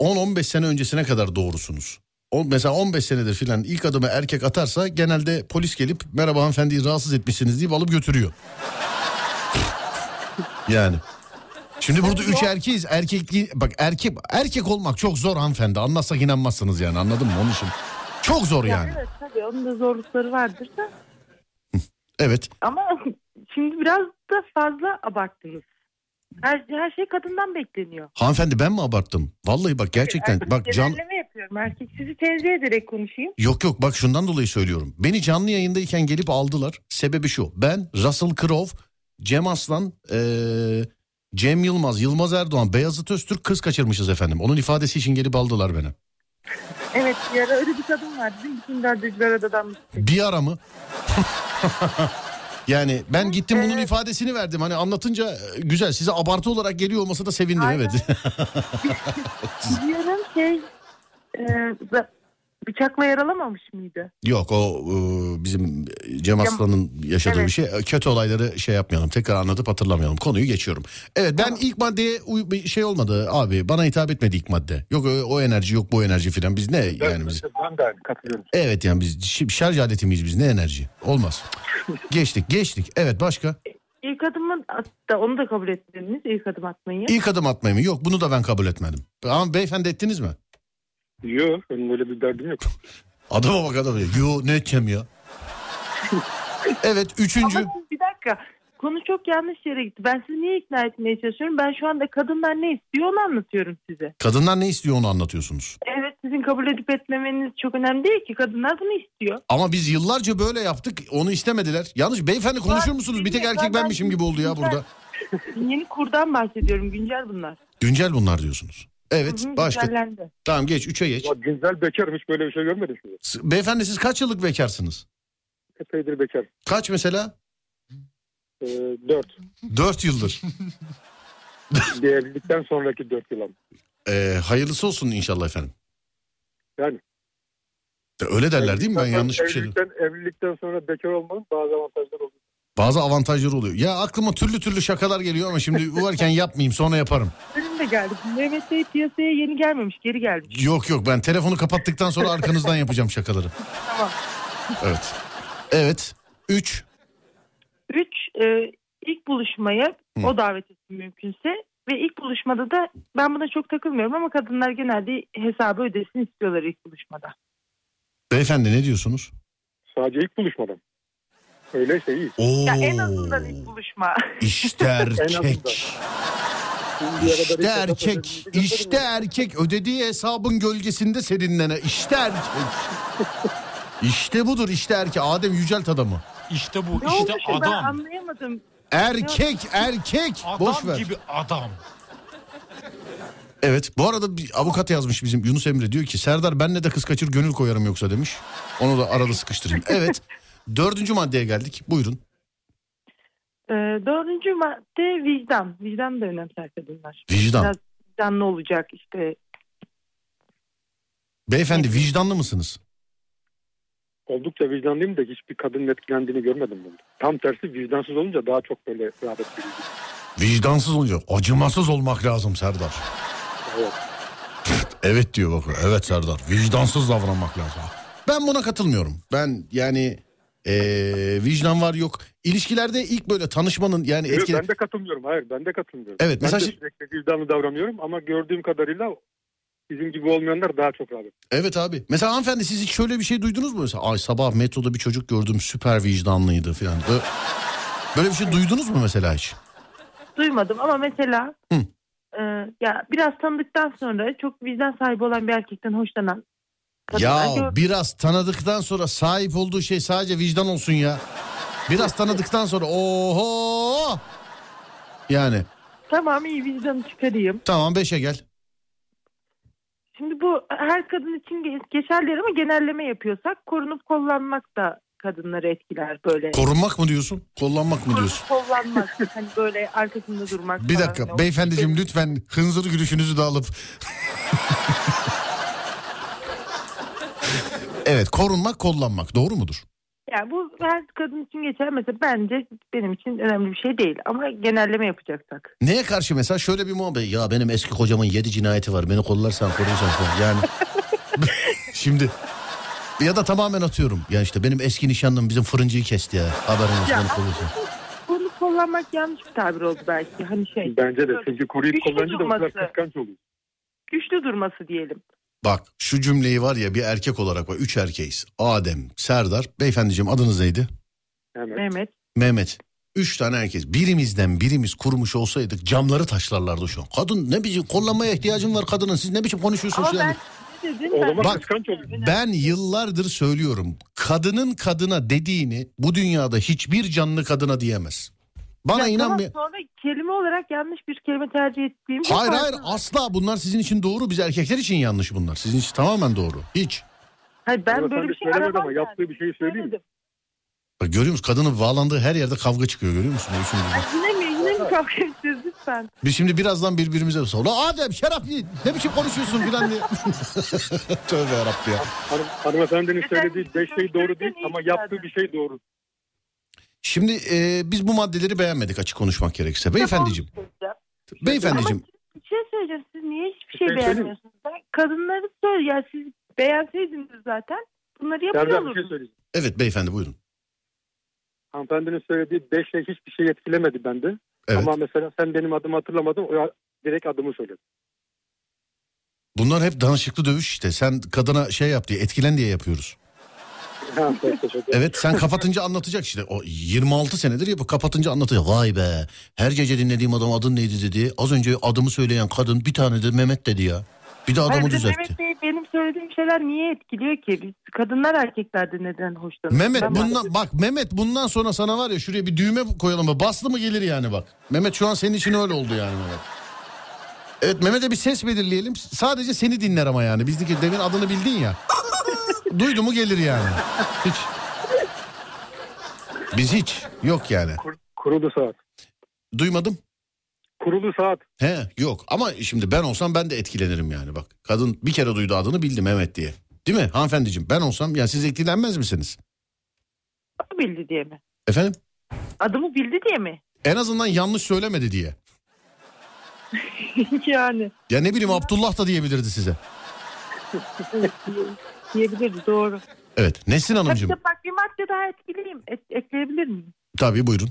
10-15 sene öncesine kadar doğrusunuz. O, mesela 15 senedir filan ilk adımı erkek atarsa genelde polis gelip merhaba hanımefendiyi rahatsız etmişsiniz deyip alıp götürüyor. yani. Şimdi burada üç erkeğiz. Erkekliği bak erkek erkek olmak çok zor hanımefendi. Anlatsak inanmazsınız yani anladın mı onun için? Çok zor yani. Evet tabii onun da zorlukları vardır da. Evet. Ama şimdi biraz da fazla abarttınız. Her, her şey kadından bekleniyor. Hanımefendi ben mi abarttım? Vallahi bak gerçekten Erkek bak can yapıyorum. Erkek sizi tenzih ederek konuşayım. Yok yok bak şundan dolayı söylüyorum. Beni canlı yayındayken gelip aldılar. Sebebi şu. Ben Russell Crowe, Cem Aslan, eee, Cem Yılmaz, Yılmaz Erdoğan, Beyazıt Öztürk kız kaçırmışız efendim. Onun ifadesi için gelip aldılar beni. Evet bir ara öyle bir kadın değil mi? Bütün dördüncüler adadan Bir ara mı? yani ben gittim bunun ifadesini verdim. Hani anlatınca e, güzel size abartı olarak geliyor olmasa da sevindim Aynen. evet. Diyorum şey e, bıçakla yaralamamış mıydı? Yok o e, bizim Cem Aslan'ın yaşadığı Evet. bir şey. E, Kötü olayları şey yapmayalım. Tekrar anlatıp hatırlamayalım. Konuyu geçiyorum. Evet ben ilk maddeye uy- bir şey olmadı abi. Bana hitap etmedi ilk madde. Yok o, o enerji yok bu enerji filan. Biz ne yani biz. Ben de katılıyorum. Evet yani biz şarj aleti miyiz biz ne enerji? Olmaz. geçtik geçtik. Evet başka? İlk adımı da onu da kabul etmediniz ilk adım atmayı. İlk adım atmayı mı? Yok bunu da ben kabul etmedim. Ama beyefendi ettiniz mi? Yok benim öyle bir derdim yok. Adama bak adama. Yo ne edeceğim ya? evet üçüncü. Ama siz bir dakika konu çok yanlış yere gitti. Ben sizi niye ikna etmeye çalışıyorum? Ben şu anda kadınlar ne istiyor onu anlatıyorum size. Kadınlar ne istiyor onu anlatıyorsunuz. Evet sizin kabul edip etmemeniz çok önemli değil ki. Kadınlar bunu istiyor. Ama biz yıllarca böyle yaptık. Onu istemediler. Yanlış beyefendi konuşur musunuz? Bir tek erkek benmişim gibi oldu ya burada. Yeni kurdan bahsediyorum. Güncel bunlar. Güncel bunlar diyorsunuz. Evet Hı hı, başka. Tamam geç üçe geç. Ya Güncel bekarım hiç böyle bir şey görmedim. S- Beyefendi siz kaç yıllık bekarsınız? Epeydir bekar. Kaç mesela? Ee, dört. Dört yıldır. Bir evlilikten sonraki dört yıl ama. Ee, hayırlısı olsun inşallah efendim. Yani. Öyle derler değil mi? Ben yanlış bir şey evlilikten, evlilikten sonra bekar olmanın bazı avantajları oluyor. Bazı avantajları oluyor. Ya aklıma türlü türlü şakalar geliyor ama şimdi bu varken yapmayayım sonra yaparım. Benim de geldi. Mehmet Bey piyasaya yeni gelmemiş. Geri gelmiş. Yok yok ben telefonu kapattıktan sonra arkanızdan yapacağım şakaları. Tamam. Evet. Evet. Üç. Üç, e, ilk buluşmaya o davet etsin mümkünse. Ve ilk buluşmada da ben buna çok takılmıyorum ama kadınlar genelde hesabı ödesin istiyorlar ilk buluşmada. Beyefendi ne diyorsunuz? Sadece ilk buluşmadan. Öyleyse iyi. Oo. Ya en azından ilk buluşma. İşte erkek. İşte erkek. İşte erkek. Ödediği hesabın gölgesinde serinlene. İşte erkek. İşte budur işte erkek. Adem yücelt adamı. İşte bu. Ne işte olmuş ben adam. anlayamadım. Erkek erkek. Boş Adam ver. gibi adam. Evet bu arada bir avukat yazmış bizim Yunus Emre diyor ki Serdar benle de kız kaçır gönül koyarım yoksa demiş. Onu da arada sıkıştırayım. Evet dördüncü maddeye geldik buyurun. Ee, dördüncü madde vicdan. Vicdan da önemser kadınlar. Vicdan. Biraz vicdanlı olacak işte. Beyefendi vicdanlı mısınız? oldukça vicdanlıyım da hiçbir kadının etkilendiğini görmedim bunda. Tam tersi vicdansız olunca daha çok böyle rağbet veriyor. Vicdansız olunca acımasız olmak lazım Serdar. Evet. Evet diyor bak. Evet Serdar. Vicdansız davranmak lazım. Ben buna katılmıyorum. Ben yani eee, vicdan var yok. İlişkilerde ilk böyle tanışmanın yani etkili... Ben de katılmıyorum. Hayır ben de katılmıyorum. Evet, ben mesela de şi- sürekli vicdanlı davranıyorum ama gördüğüm kadarıyla bizim gibi olmayanlar daha çok rağbet. Evet abi. Mesela hanımefendi siz hiç şöyle bir şey duydunuz mu? Mesela ay sabah metroda bir çocuk gördüm süper vicdanlıydı falan. Böyle, böyle bir şey duydunuz mu mesela hiç? Duymadım ama mesela Hı. e, ya biraz tanıdıktan sonra çok vicdan sahibi olan bir erkekten hoşlanan Ya gördüm. biraz tanıdıktan sonra sahip olduğu şey sadece vicdan olsun ya. Biraz tanıdıktan sonra oho. Yani Tamam iyi vicdanı çıkarayım. tamam beşe gel. Şimdi bu her kadın için ge- geçerli ama genelleme yapıyorsak korunup kollanmak da kadınları etkiler böyle. Korunmak mı diyorsun? Kollanmak mı diyorsun? Kollanmak hani böyle arkasında durmak Bir falan. dakika o- beyefendiciğim lütfen hınzır gülüşünüzü de alıp. Evet korunmak kollanmak doğru mudur? Yani bu her kadın için geçer mesela bence benim için önemli bir şey değil ama genelleme yapacaksak. Neye karşı mesela şöyle bir muhabbet ya benim eski kocamın yedi cinayeti var beni kollarsan korursan yani şimdi ya da tamamen atıyorum ya işte benim eski nişanlım bizim fırıncıyı kesti ya haberin olsun Ya, beni kollarsan. Bunu kullanmak yanlış bir tabir oldu belki. Hani şey Bence de çünkü koruyup kullanınca da kıskanç oluyor. güçlü durması diyelim. Bak şu cümleyi var ya bir erkek olarak var üç erkeğiz Adem Serdar beyefendiciğim adınız neydi? Mehmet. Mehmet. Üç tane herkes. Birimizden birimiz kurmuş olsaydık camları taşlarlardı şu an. Kadın ne biçim kollanmaya ihtiyacım var kadının. Siz ne biçim konuşuyorsunuz Ama yani? ben Bak. Ben yıllardır söylüyorum. Kadının kadına dediğini bu dünyada hiçbir canlı kadına diyemez. Bana Ya inan tamam. Sonra kelime olarak yanlış bir kelime tercih ettiğim Hayır hayır var. asla bunlar sizin için doğru. Biz erkekler için yanlış bunlar. Sizin için tamamen doğru. Hiç. Hayır ben Ama böyle bir şey aramam ama yani. yaptığı bir şeyi söyleyeyim mi? Bak görüyor musun? Kadının bağlandığı her yerde kavga çıkıyor görüyor musun? Ay, yine mi yine mi kavga edeceğiz lütfen? Biz şimdi birazdan birbirimize sonra Adem şerefli ne biçim konuşuyorsun filan diye. Tövbe yarabbi ya. Hanım, hanımefendinin söylediği beş şey doğru değil ama yaptığı bir şey doğru. Şimdi e, biz bu maddeleri beğenmedik açık konuşmak gerekirse. Beyefendiciğim. Beyefendiciğim. Ama bir şey söyleyeceğim. Siz niye hiçbir Bir şey şey beğenmiyorsunuz? Ben kadınları söyle. Ya siz beğenseydiniz zaten bunları yapıyor şey. Evet beyefendi buyurun. Hanımefendinin söylediği beş şey hiçbir şey etkilemedi bende. Evet. Ama mesela sen benim adımı hatırlamadın. O direkt adımı söyledi. Bunlar hep danışıklı dövüş işte. Sen kadına şey yap diye etkilen diye yapıyoruz. Ha, peki, teşekkür ederim. Evet sen kapatınca anlatacak işte. O 26 senedir ya bu kapatınca anlatacak. Vay be. Her gece dinlediğim adam adın neydi dedi. Az önce adımı söyleyen kadın bir tane de Mehmet dedi ya. Bir de adamı de düzeltti. Mehmet Bey benim söylediğim şeyler niye etkiliyor ki? Biz kadınlar erkeklerde neden hoşlanıyor? Mehmet Ben bundan bak Mehmet bundan sonra sana var ya şuraya bir düğme koyalım? Baslı mı gelir yani bak. Mehmet şu an senin için öyle oldu yani Mehmet. Evet Mehmet'e bir ses belirleyelim. Sadece seni dinler ama yani. Bizdeki demin adını bildin ya. Duydu mu gelir yani. Hiç. Biz hiç. Yok yani. Kur- kurulu saat. Duymadım. Kurulu saat. He yok ama şimdi ben olsam ben de etkilenirim yani bak. Kadın bir kere duydu adını bildi Mehmet diye. Değil mi hanımefendiciğim ben olsam ya siz etkilenmez misiniz? Adımı bildi diye mi? Efendim? Adımı bildi diye mi? En azından yanlış söylemedi diye. yani Ya ne bileyim Abdullah da diyebilirdi size. diyebiliriz doğru. Evet Nesin Tabii Hanımcığım. de bak bir madde daha etkileyim. Et, ekleyebilir miyim? Tabii buyurun.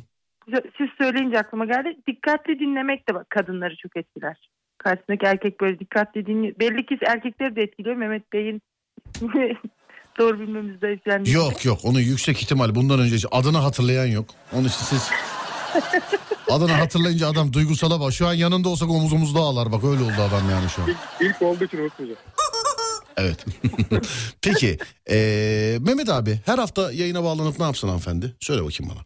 Siz söyleyince aklıma geldi. Dikkatli dinlemek de bak kadınları çok etkiler. Karşısındaki erkek böyle dikkatli dinliyor. Belli ki erkekleri de etkiliyor. Mehmet Bey'in doğru bilmemizde yani. Yok yok onu yüksek ihtimal bundan önce adını hatırlayan yok. Onu işte siz adını hatırlayınca adam duygusala bak. Şu an yanında olsak omuz omuzda ağlar bak öyle oldu adam yani şu an. İlk, ilk olduğu için unutmayacağım. Evet. Peki eee, Mehmet abi her hafta yayına bağlanıp ne yapsın hanımefendi? Söyle bakayım bana.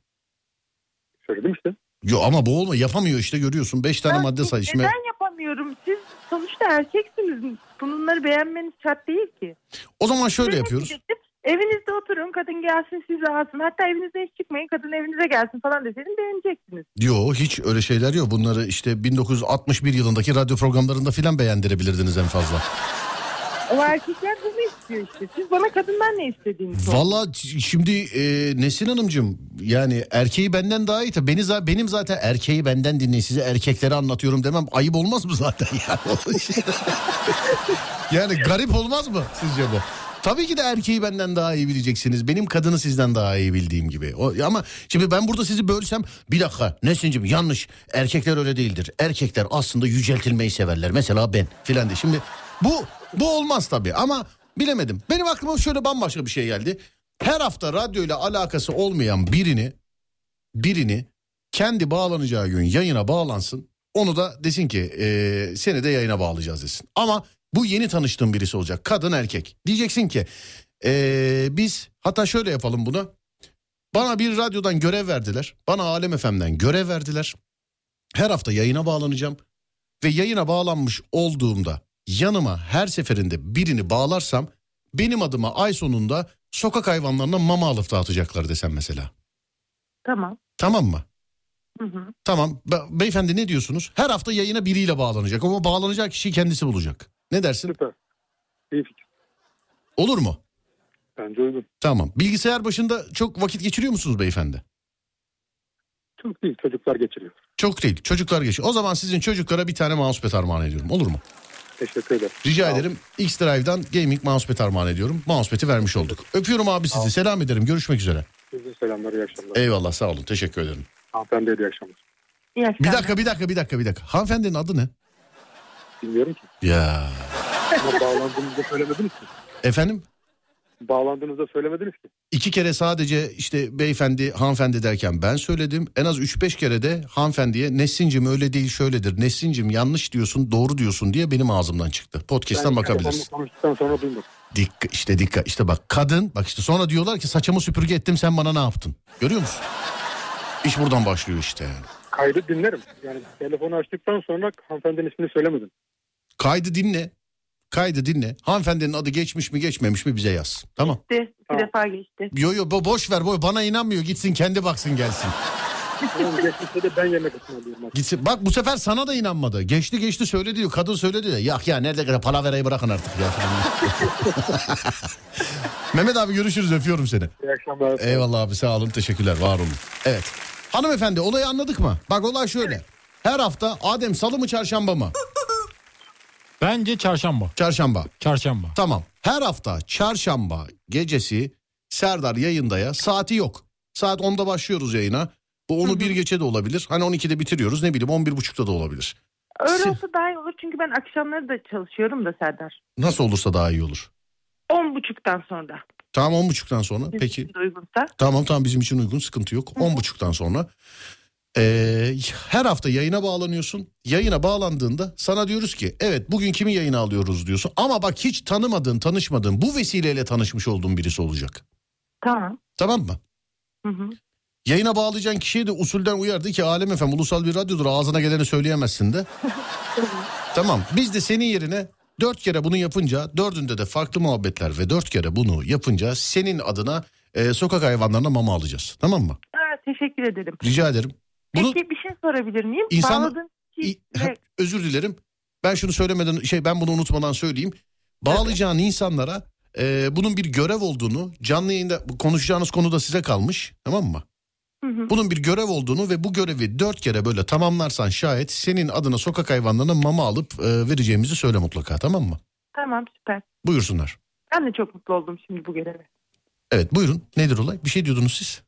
Söyledim işte. Yo ama bu olma yapamıyor işte görüyorsun. Beş tane Ben madde say. Şimdi Neden yapamıyorum? Siz sonuçta erkeksiniz. Bunları beğenmeniz şart değil ki. o zaman şöyle Ne yapıyoruz. diyecektim? Evinizde oturun kadın gelsin sizi alsın. Hatta evinizde hiç çıkmayın kadın evinize gelsin falan deseydim beğeneceksiniz. Yo hiç öyle şeyler yok. Bunları işte 1961 yılındaki radyo programlarında filan beğendirebilirdiniz en fazla. O erkekler bunu istiyor işte. Siz bana kadından ne istediğini sorun. Valla şimdi e, Nesin Hanımcığım yani erkeği benden daha iyi. Beni, za- benim zaten erkeği benden dinleyin size erkekleri anlatıyorum demem ayıp olmaz mı zaten yani? yani garip olmaz mı sizce bu? Tabii ki de erkeği benden daha iyi bileceksiniz. Benim kadını sizden daha iyi bildiğim gibi. O, ama şimdi ben burada sizi bölsem bir dakika Nesin'cim yanlış. Erkekler öyle değildir. Erkekler aslında yüceltilmeyi severler. Mesela ben filan diye. Şimdi bu bu olmaz tabii ama bilemedim. Benim aklıma şöyle bambaşka bir şey geldi. Her hafta radyoyla alakası olmayan birini birini kendi bağlanacağı gün yayına bağlansın. Onu da desin ki eee, seni de yayına bağlayacağız desin. Ama bu yeni tanıştığım birisi olacak. Kadın erkek. Diyeceksin ki eee, biz hatta şöyle yapalım bunu. Bana bir radyodan görev verdiler. Bana Alem FM'den görev verdiler. Her hafta yayına bağlanacağım. Ve yayına bağlanmış olduğumda yanıma her seferinde birini bağlarsam benim adıma ay sonunda sokak hayvanlarına mama alıp dağıtacaklar desem mesela. Tamam. Tamam mı? Hı hı. Tamam. Be- beyefendi ne diyorsunuz? Her hafta yayına biriyle bağlanacak ama bağlanacak kişiyi kendisi bulacak. Ne dersin? Süper. İyi fikir. Olur mu? Bence uygun. Tamam. Bilgisayar başında çok vakit geçiriyor musunuz beyefendi? Çok değil çocuklar geçiriyor. Çok değil. Çocuklar geçiyor. O zaman sizin çocuklara bir tane mousepad armağan ediyorum. Olur mu? Teşekkür ederim. Rica olun. ederim. X-Drive'dan gaming mousepad armağan ediyorum. Mousepad'i vermiş olduk. Öpüyorum abi sizi. Selam ederim. Görüşmek üzere. Size selamlar iyi akşamlar. Eyvallah sağ olun. Teşekkür ederim. Hanımefendiye de iyi akşamlar. İyi Bir akşamlar. dakika bir dakika bir dakika bir dakika. Hanımefendinin adı ne? Bilmiyorum ki. Ya. Ama bağlandığınızda söylemediniz ki. Efendim? Bağlandığınızda söylemediniz ki. İki kere sadece işte beyefendi hanımefendi derken ben söyledim. En az 3-5 kere de hanımefendiye Nesin'cim öyle değil şöyledir. Nesin'cim yanlış diyorsun doğru diyorsun diye benim ağzımdan çıktı. Podcast'tan Ben bakabilirsin. konuştuktan sonra duymadım. Dikkat işte dikkat işte bak kadın bak işte sonra diyorlar ki saçımı süpürge ettim sen bana ne yaptın? Görüyor musun? İş buradan başlıyor işte yani. Kaydı dinlerim. Yani telefonu açtıktan sonra hanımefendinin ismini söylemedim. Kaydı dinle. Kaydı dinle. Hanımefendinin adı geçmiş mi geçmemiş mi bize yaz. Tamam. Geçti. Bir Tamam. defa geçti. Yo yo bo- boş ver boy bana inanmıyor gitsin kendi baksın gelsin. Tamam geçmişte de ben yemek ısmarlıyorum. Gitsin. Bak bu sefer sana da inanmadı. Geçti geçti söyledi diyor. Kadın söyledi diyor. Ya ya nerede kadar palaverayı bırakın artık ya. Mehmet abi görüşürüz öpüyorum seni. İyi akşamlar. Eyvallah abi sağ olun teşekkürler var olun. Evet. Hanımefendi olayı anladık mı? Bak olay şöyle. Her hafta Adem salı mı çarşamba mı? Bence çarşamba. Çarşamba. Çarşamba. Tamam. Her hafta çarşamba gecesi Serdar yayındaya saati yok. Saat 10'da başlıyoruz yayına. Bu onu bir geçe de olabilir. Hani 12'de bitiriyoruz ne bileyim 11.30'da da olabilir. Öyle olsa daha iyi olur çünkü ben akşamları da çalışıyorum da Serdar. Nasıl olursa daha iyi olur. On buçuktan sonra. Tamam 10.30'dan sonra. Bizim Peki. için de uygunsa. Tamam tamam bizim için uygun sıkıntı yok. 10.30'dan sonra. Ee, her hafta yayına bağlanıyorsun. Yayına bağlandığında sana diyoruz ki evet bugün kimi yayına alıyoruz diyorsun. Ama bak hiç tanımadığın tanışmadığın bu vesileyle tanışmış olduğun birisi olacak. Tamam. Tamam mı? Hı hı. Yayına bağlayacağın kişiye de usulden uyardı ki Alem efem ulusal bir radyodur ağzına geleni söyleyemezsin de. tamam biz de senin yerine dört kere bunu yapınca dördünde de farklı muhabbetler ve dört kere bunu yapınca senin adına e, sokak hayvanlarına mama alacağız. Tamam mı? Ha, teşekkür ederim. Rica ederim. Bunu Peki bir şey sorabilir miyim? İnsan- Bağladığın kişi özür dilerim. Ben şunu söylemeden şey ben bunu unutmadan söyleyeyim. Bağlayacağın insanlara e, bunun bir görev olduğunu canlı yayında konuşacağınız konu da size kalmış tamam mı? Hı hı. Bunun bir görev olduğunu ve bu görevi dört kere böyle tamamlarsan şayet senin adına sokak hayvanlarına mama alıp e, vereceğimizi söyle mutlaka tamam mı? Tamam süper. Buyursunlar. Ben de çok mutlu oldum şimdi bu göreve. Evet buyurun nedir olay? Bir şey diyordunuz siz.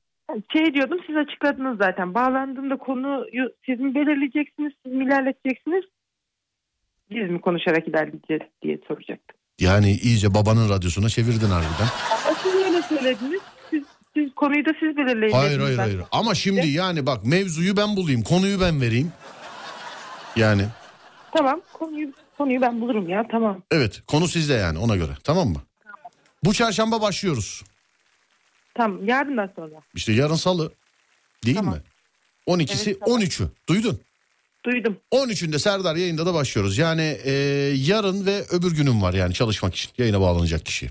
Şey diyordum siz açıkladınız zaten. Bağlandığımda konuyu siz mi belirleyeceksiniz, siz mi ilerleteceksiniz? Biz mi konuşarak ilerleyeceğiz diye soracaktım. Yani iyice babanın radyosuna çevirdin harbiden. Ama siz öyle söylediniz. Siz, siz konuyu da siz belirleyin. Hayır hayır ben. hayır. Ama şimdi yani bak mevzuyu ben bulayım, konuyu ben vereyim. Yani Tamam konuyu, konuyu ben bulurum ya tamam. evet konu sizde yani ona göre tamam mı? Bu çarşamba başlıyoruz. Tamam yarından sonra. İşte yarın salı değil Tamam. mi? 12'si Evet, tamam. 13'ü duydun. Duydum. 13'ünde Serdar yayında da başlıyoruz. Yani e, yarın ve öbür günüm var yani çalışmak için yayına bağlanacak kişi.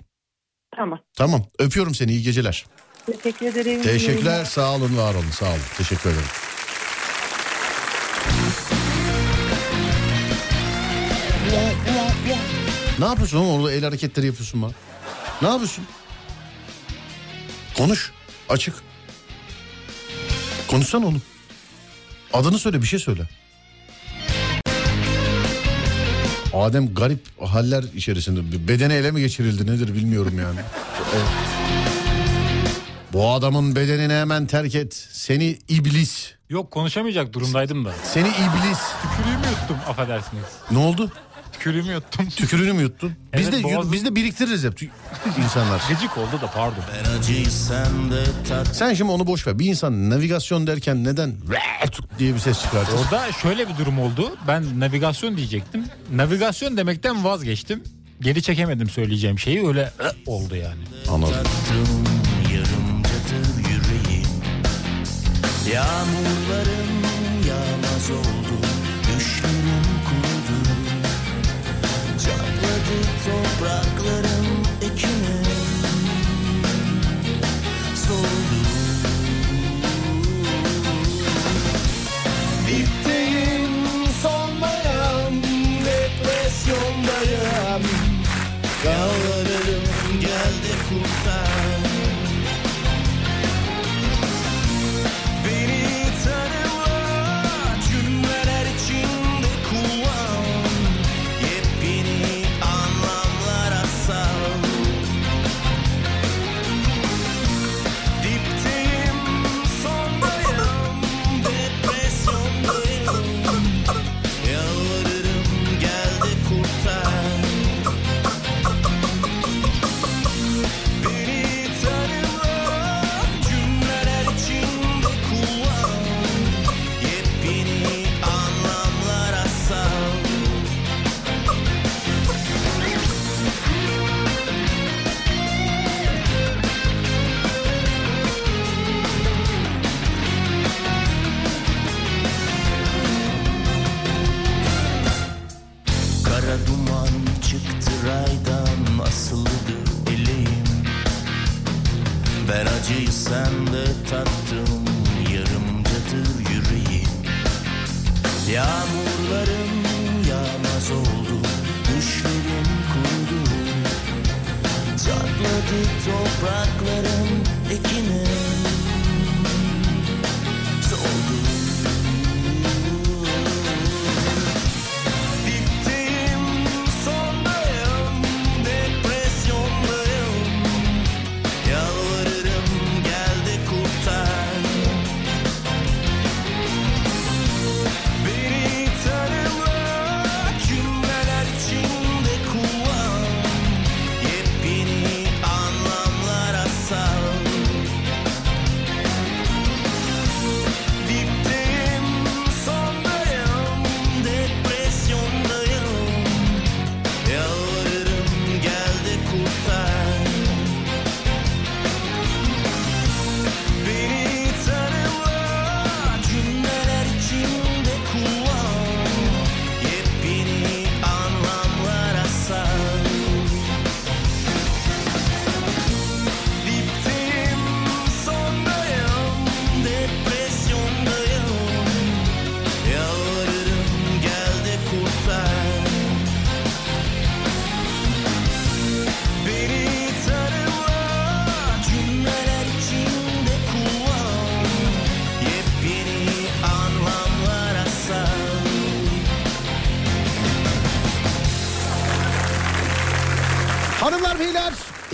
Tamam. Tamam öpüyorum seni iyi geceler. Teşekkür ederim. Teşekkürler sağ olun var olun sağ olun teşekkür ederim. Ne yapıyorsun oğlum orada el hareketleri yapıyorsun bana? Ne yapıyorsun? Konuş. Açık. Konuşsana oğlum. Adını söyle bir şey söyle. Adem garip haller içerisinde. Bedeni ele mi geçirildi nedir bilmiyorum yani. Evet. Bu adamın bedenini hemen terk et. Seni iblis. Yok konuşamayacak durumdaydım da. Seni iblis. Tükürüğümü yuttum affedersiniz. Ne oldu? Tükürüğümü yuttum. Tükürüğünü mü yuttun? Biz Evet, de boğazım- biz de biriktiririz hep tü- insanlar. Gıcık oldu da pardon. Sen şimdi onu boş ver. Bir insan navigasyon derken neden "Rat" diye bir ses çıkartır? Orada şöyle bir durum oldu. Ben navigasyon diyecektim. Navigasyon demekten vazgeçtim. Geri çekemedim söyleyeceğim şeyi öyle oldu yani. Anladım. Yağmurlarım yağmaz oldu Brooklyn.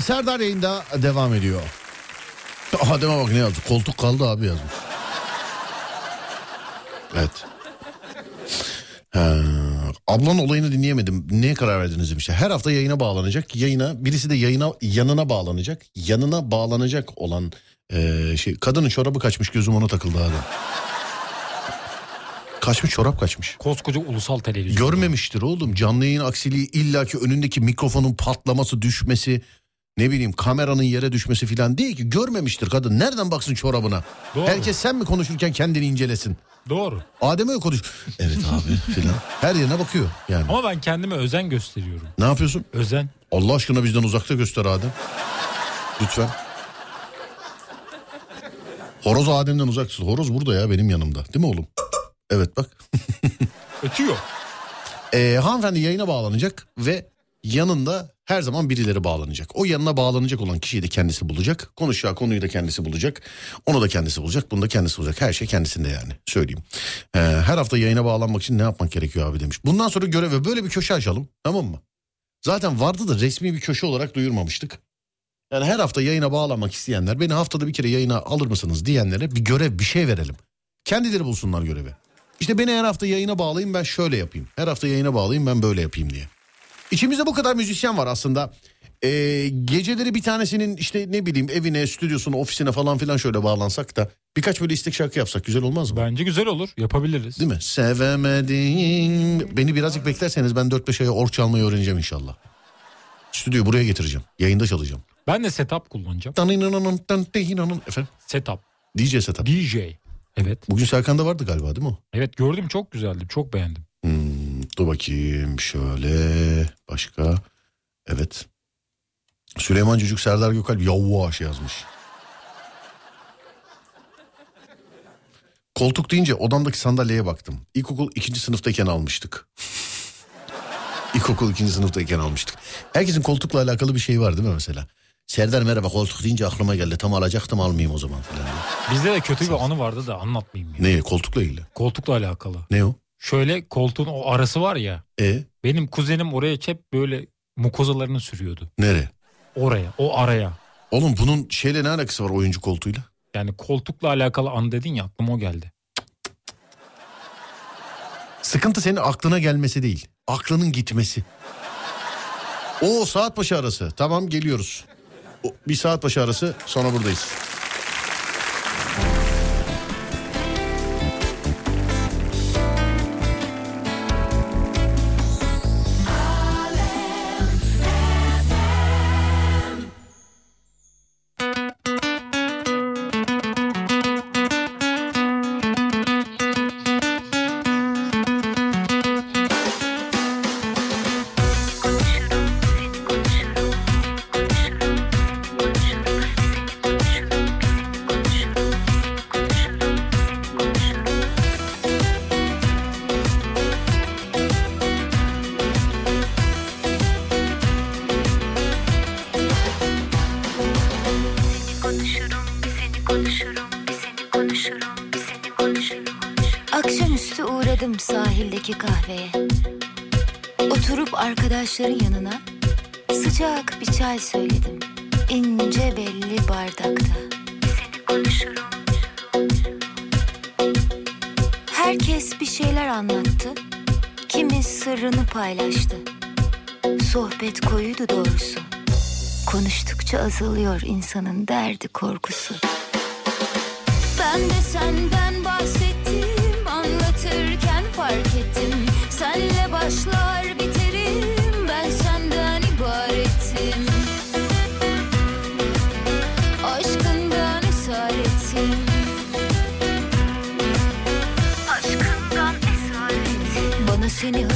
Serdar yayında devam ediyor. Adem'e bak ne yazdı. Koltuk kaldı abi yazmış. Evet. Ha, ablanın olayını dinleyemedim. Neye karar verdiniz demişler. Her hafta yayına bağlanacak. Yayına birisi de yayına yanına bağlanacak. Yanına bağlanacak olan eee, şey kadının çorabı kaçmış gözüm ona takıldı Adem. Kaçmış çorap kaçmış. Koskoca ulusal televizyon. Görmemiştir oğlum. Canlı yayın aksiliği illaki önündeki mikrofonun patlaması, düşmesi, ne bileyim kameranın yere düşmesi falan değil ki. Görmemiştir kadın. Nereden baksın çorabına? Doğru. Herkes sen mi konuşurken kendini incelesin? Doğru. Adem'e mi konuş? Evet abi filan. Her yerine bakıyor yani. Ama ben kendime özen gösteriyorum. Ne yapıyorsun? Özen. Allah aşkına bizden uzakta göster Adem. Lütfen. Horoz Adem'den uzaksın. Horoz burada ya benim yanımda. Değil mi oğlum? Evet bak. Ötüyor. Ee, hanımefendi yayına bağlanacak ve yanında her zaman birileri bağlanacak. O yanına bağlanacak olan kişiyi de kendisi bulacak. Konuşacağı konuyu da kendisi bulacak. Onu da kendisi bulacak. Bunu da kendisi bulacak. Her şey kendisinde yani söyleyeyim. Ee, her hafta yayına bağlanmak için ne yapmak gerekiyor abi demiş. Bundan sonra göreve böyle bir köşe açalım tamam mı? Zaten vardı da resmi bir köşe olarak duyurmamıştık. Yani her hafta yayına bağlanmak isteyenler beni haftada bir kere yayına alır mısınız diyenlere bir görev bir şey verelim. Kendileri bulsunlar görevi. İşte beni her hafta yayına bağlayayım ben şöyle yapayım. Her hafta yayına bağlayayım ben böyle yapayım diye. İçimizde bu kadar müzisyen var aslında. Ee, geceleri bir tanesinin işte ne bileyim evine, stüdyosuna, ofisine falan filan şöyle bağlansak da birkaç böyle istek şarkı yapsak güzel olmaz mı? Bence güzel olur. Yapabiliriz. Değil mi? Sevemedim. Beni birazcık beklerseniz ben 4-5 aya ork çalmayı öğreneceğim inşallah. Stüdyoyu buraya getireceğim. Yayında çalacağım. Ben de setup kullanacağım. Efendim? Setup. DJ setup. DJ. Evet. Bugün Serkan'da vardı galiba değil mi? Evet gördüm çok güzeldi. Çok beğendim. Hmm, dur bakayım şöyle başka. Evet. Süleyman Çocuk Serdar Gökalp yavaş yazmış. Koltuk deyince odamdaki sandalyeye baktım. İlkokul ikinci sınıftayken almıştık. İlkokul ikinci sınıftayken almıştık. Herkesin koltukla alakalı bir şey var değil mi mesela? Serdar merhaba koltuk deyince aklıma geldi. Tam alacaktım almayayım o zaman falan. Bizde de kötü bir anı vardı da anlatmayayım. Ya. Ne koltukla ilgili? Koltukla alakalı. Ne o? Şöyle koltuğun o arası var ya. E Benim kuzenim oraya hep böyle mukozalarını sürüyordu. nere? Oraya, o araya. Oğlum bunun şeyle ne alakası var oyuncu koltuğuyla? Yani koltukla alakalı anı dedin ya aklıma o geldi. Sıkıntı senin aklına gelmesi değil. Aklının gitmesi. O saat başı arası. Tamam geliyoruz. O, bir saat başı arası sonra buradayız. Arkadaşların yanına sıcak bir çay söyledim. İnce belli bardakta. Seni konuşurum. Herkes bir şeyler anlattı. Kimi sırrını paylaştı. Sohbet koyuydu doğrusu. Konuştukça azalıyor insanın derdi korkusu. Ben de senden bahsettim anlatırken fark ettim. Senle başlar biterim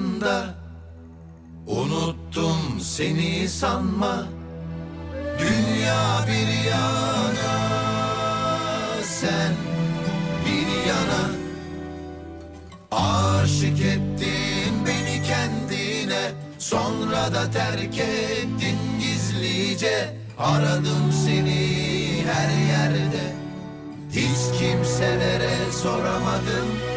anda. Unuttum seni sanma. Dünya bir yana Sen bir yana. Aşık ettin beni kendine Sonra da terk ettin gizlice. Aradım seni her yerde. Hiç kimselere soramadım.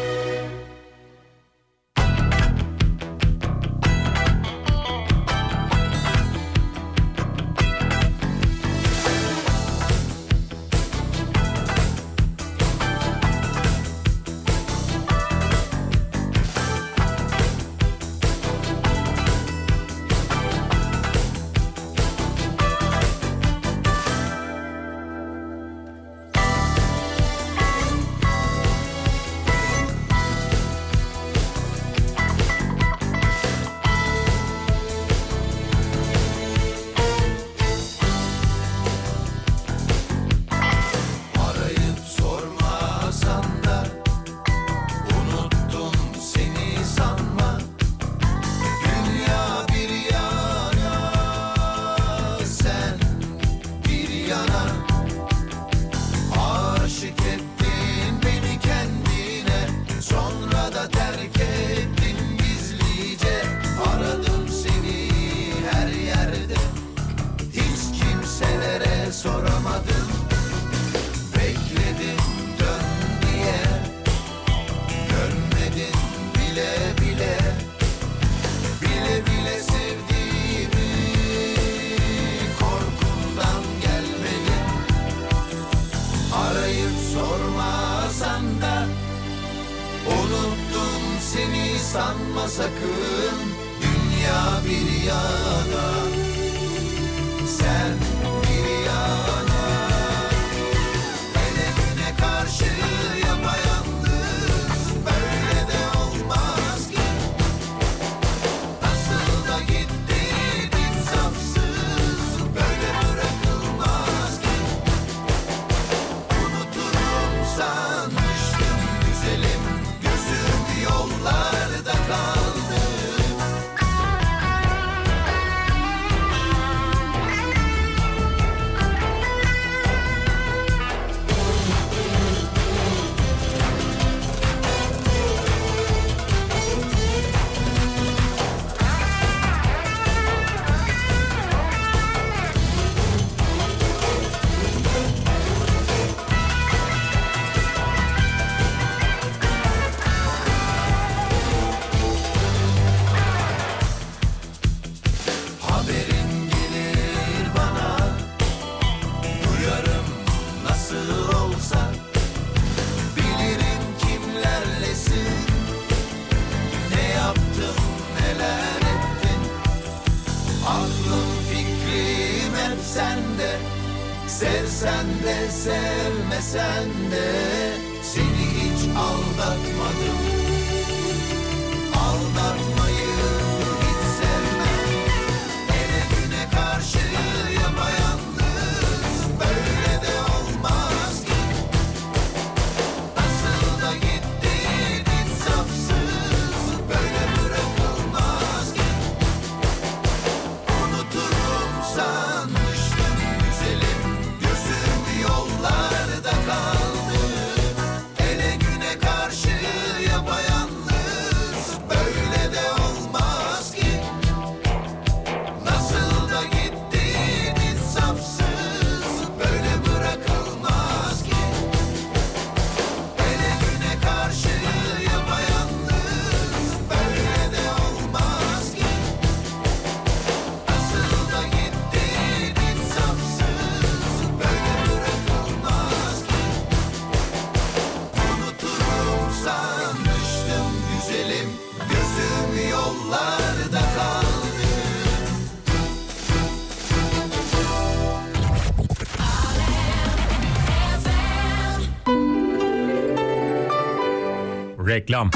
dünya bir yan Reklam.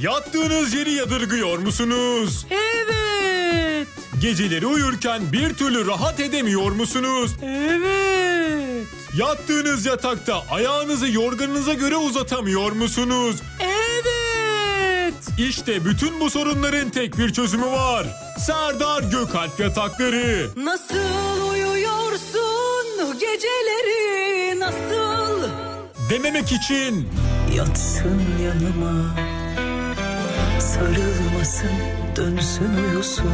Yattığınız yeri yadırgıyor musunuz? Evet. Geceleri uyurken bir türlü rahat edemiyor musunuz? Evet. Yattığınız yatakta ayağınızı yorganınıza göre uzatamıyor musunuz? Evet. İşte bütün bu sorunların tek bir çözümü var. Serdar Gökalp Yatakları. Nasıl uyuyorsun geceleri? Dememek için Yatsın yanıma Sarılmasın dönsün uyusun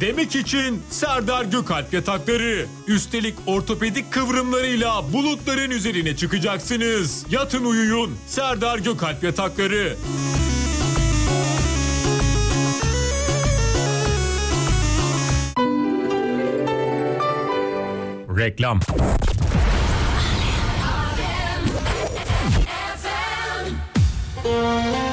Demek için Serdar Gökalp yatakları. Üstelik ortopedik kıvrımlarıyla bulutların üzerine çıkacaksınız. Yatın uyuyun. Serdar Gökalp yatakları. Reklam. Música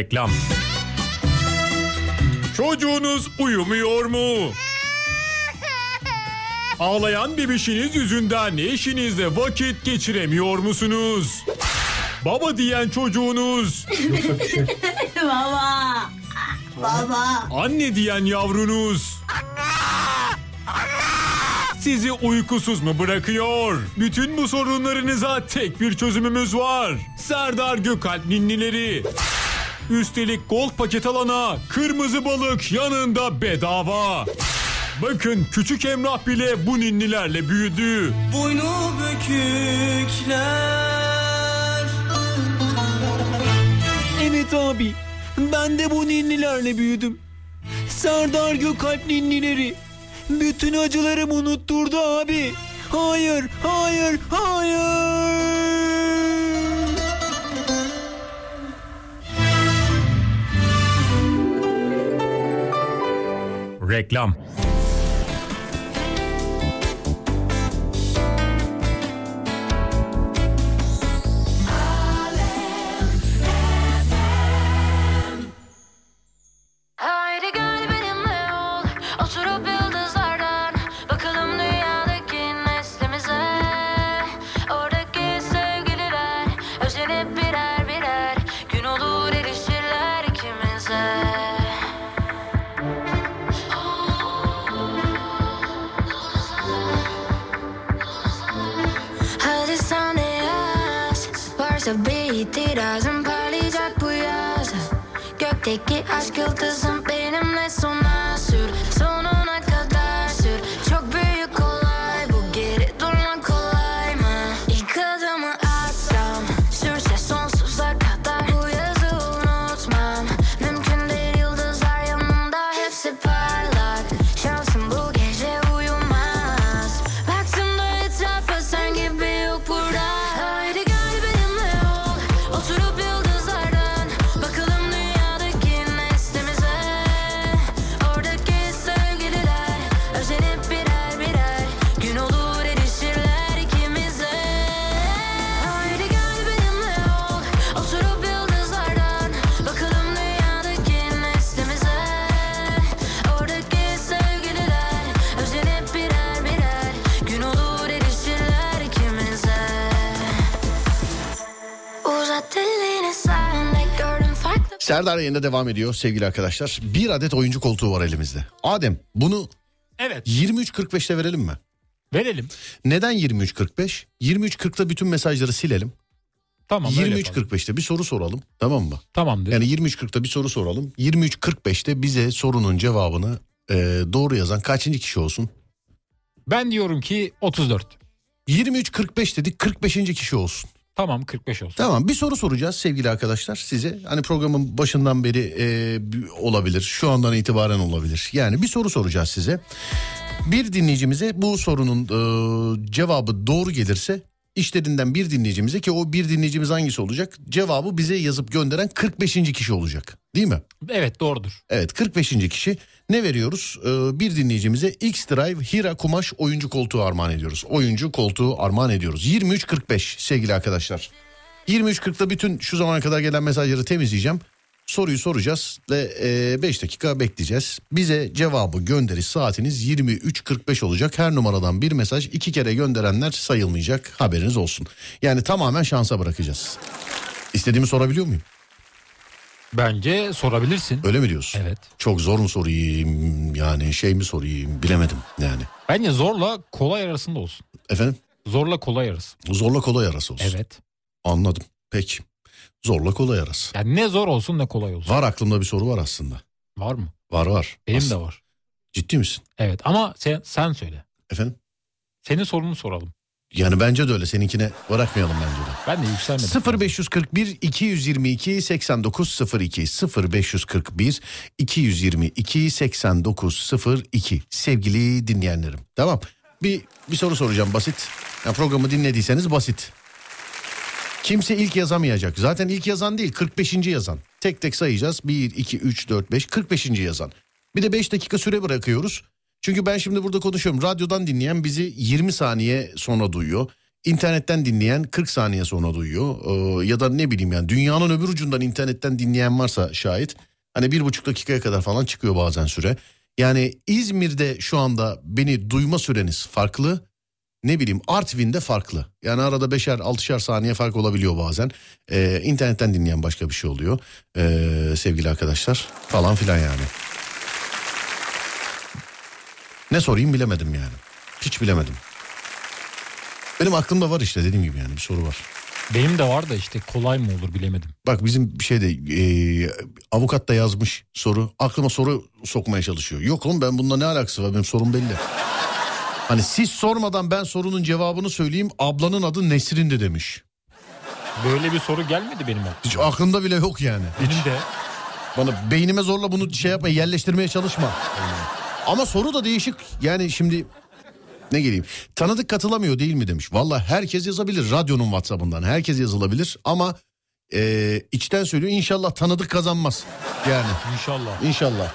Reklam. Çocuğunuz uyumuyor mu? Ağlayan bebişiniz yüzünden eşinizle vakit geçiremiyor musunuz? Baba diyen çocuğunuz. Şey. Baba. Baba. Anne diyen yavrunuz. Sizi uykusuz mu bırakıyor? Bütün bu sorunlarınıza tek bir çözümümüz var. Serdar Gökalp ninnileri. Üstelik gold paket alana kırmızı balık yanında bedava. Bakın küçük Emrah bile bu ninnilerle büyüdü. Boynu bükükler. Evet abi. Ben de bu ninnilerle büyüdüm. Serdar Gökalp ninnileri. Bütün acılarım unutturdu abi. Hayır, hayır, hayır. Reklam. Serdar yayında devam ediyor sevgili arkadaşlar. Bir adet oyuncu koltuğu var elimizde. Adem bunu Evet 23.45'te verelim mi? verelim. Neden 23.45? 23.40'da bütün mesajları silelim. Tamam öyle yapalım. 23.45'te bir soru soralım tamam mı? Tamamdır. Yani 23.40'da bir soru soralım. 23.45'te bize sorunun cevabını e, doğru yazan kaçıncı kişi olsun? Ben diyorum ki 34. 23.45 dedik 45. kişi olsun. Tamam 45 olsun. Tamam bir soru soracağız sevgili arkadaşlar size. Hani programın başından beri e, olabilir. Şu andan itibaren olabilir. Yani bir soru soracağız size. Bir dinleyicimize bu sorunun e, cevabı doğru gelirse işlerinden bir dinleyicimize ki o bir dinleyicimiz hangisi olacak? Cevabı bize yazıp gönderen 45. kişi olacak. Değil mi? Evet doğrudur. Evet 45. kişi ne veriyoruz? Ee, bir dinleyicimize X-Drive Hira Kumaş oyuncu koltuğu armağan ediyoruz. Oyuncu koltuğu armağan ediyoruz. 23.45 sevgili arkadaşlar. 23.40'da bütün şu zamana kadar gelen mesajları temizleyeceğim. Soruyu soracağız ve 5 dakika bekleyeceğiz. Bize cevabı gönderiş saatiniz 23.45 olacak. Her numaradan bir mesaj iki kere gönderenler sayılmayacak haberiniz olsun. Yani tamamen şansa bırakacağız. İstediğimi sorabiliyor muyum? Bence sorabilirsin. Öyle mi diyorsun? Evet. Çok zor mu sorayım yani şey mi sorayım bilemedim yani. Bence zorla kolay arasında olsun. Efendim Zorla kolay arası. zorla kolay arası olsun. Evet. Anladım peki zorla kolay arası. Yani ne zor olsun ne kolay olsun. Var aklımda bir soru var aslında. Var mı? Var var. Benim Aslında. de var. Ciddi misin? Evet ama sen, sen söyle. Efendim? Senin sorunu soralım. Yani bence de öyle seninkine bırakmayalım bence de. Ben de yükselmedim. 0541 222 8902 0541 222 8902 sevgili dinleyenlerim. Tamam. Bir bir soru soracağım basit. Ya programı dinlediyseniz basit. Kimse ilk yazamayacak. Zaten ilk yazan değil 45. yazan. Tek tek sayacağız. 1 2 3 4 5 45. yazan. Bir de 5 dakika süre bırakıyoruz. Çünkü ben şimdi burada konuşuyorum. Radyodan dinleyen bizi 20 saniye sonra duyuyor. İnternetten dinleyen 40 saniye sonra duyuyor. Ee, ya da ne bileyim yani dünyanın öbür ucundan internetten dinleyen varsa şayet. Hani bir buçuk dakikaya kadar falan çıkıyor bazen süre. Yani İzmir'de şu anda beni duyma süreniz farklı. Ne bileyim Artvin'de farklı. Yani arada beşer altışar saniye fark olabiliyor bazen. Ee, internetten dinleyen başka bir şey oluyor. Ee, sevgili arkadaşlar falan filan yani. Ne sorayım bilemedim yani. Hiç bilemedim. Benim aklımda var işte dediğim gibi yani bir soru var. Benim de var da işte kolay mı olur bilemedim. Bak bizim bir şeyde e, avukat da yazmış soru. Aklıma soru sokmaya çalışıyor. Yok oğlum ben bununla ne alakası var benim sorum belli. Hani siz sormadan ben sorunun cevabını söyleyeyim. Ablanın adı Nesrin de demiş. Böyle bir soru gelmedi benim aklıma. Hiç aklımda bile yok yani. Benim de. Bana beynime zorla bunu şey yapma yerleştirmeye çalışma. Ama soru da değişik. Yani şimdi ne geleyim. Tanıdık katılamıyor değil mi demiş. Valla herkes yazabilir radyonun Whatsapp'ından. Herkes yazılabilir ama e, içten söylüyor inşallah tanıdık kazanmaz. Yani İnşallah. inşallah.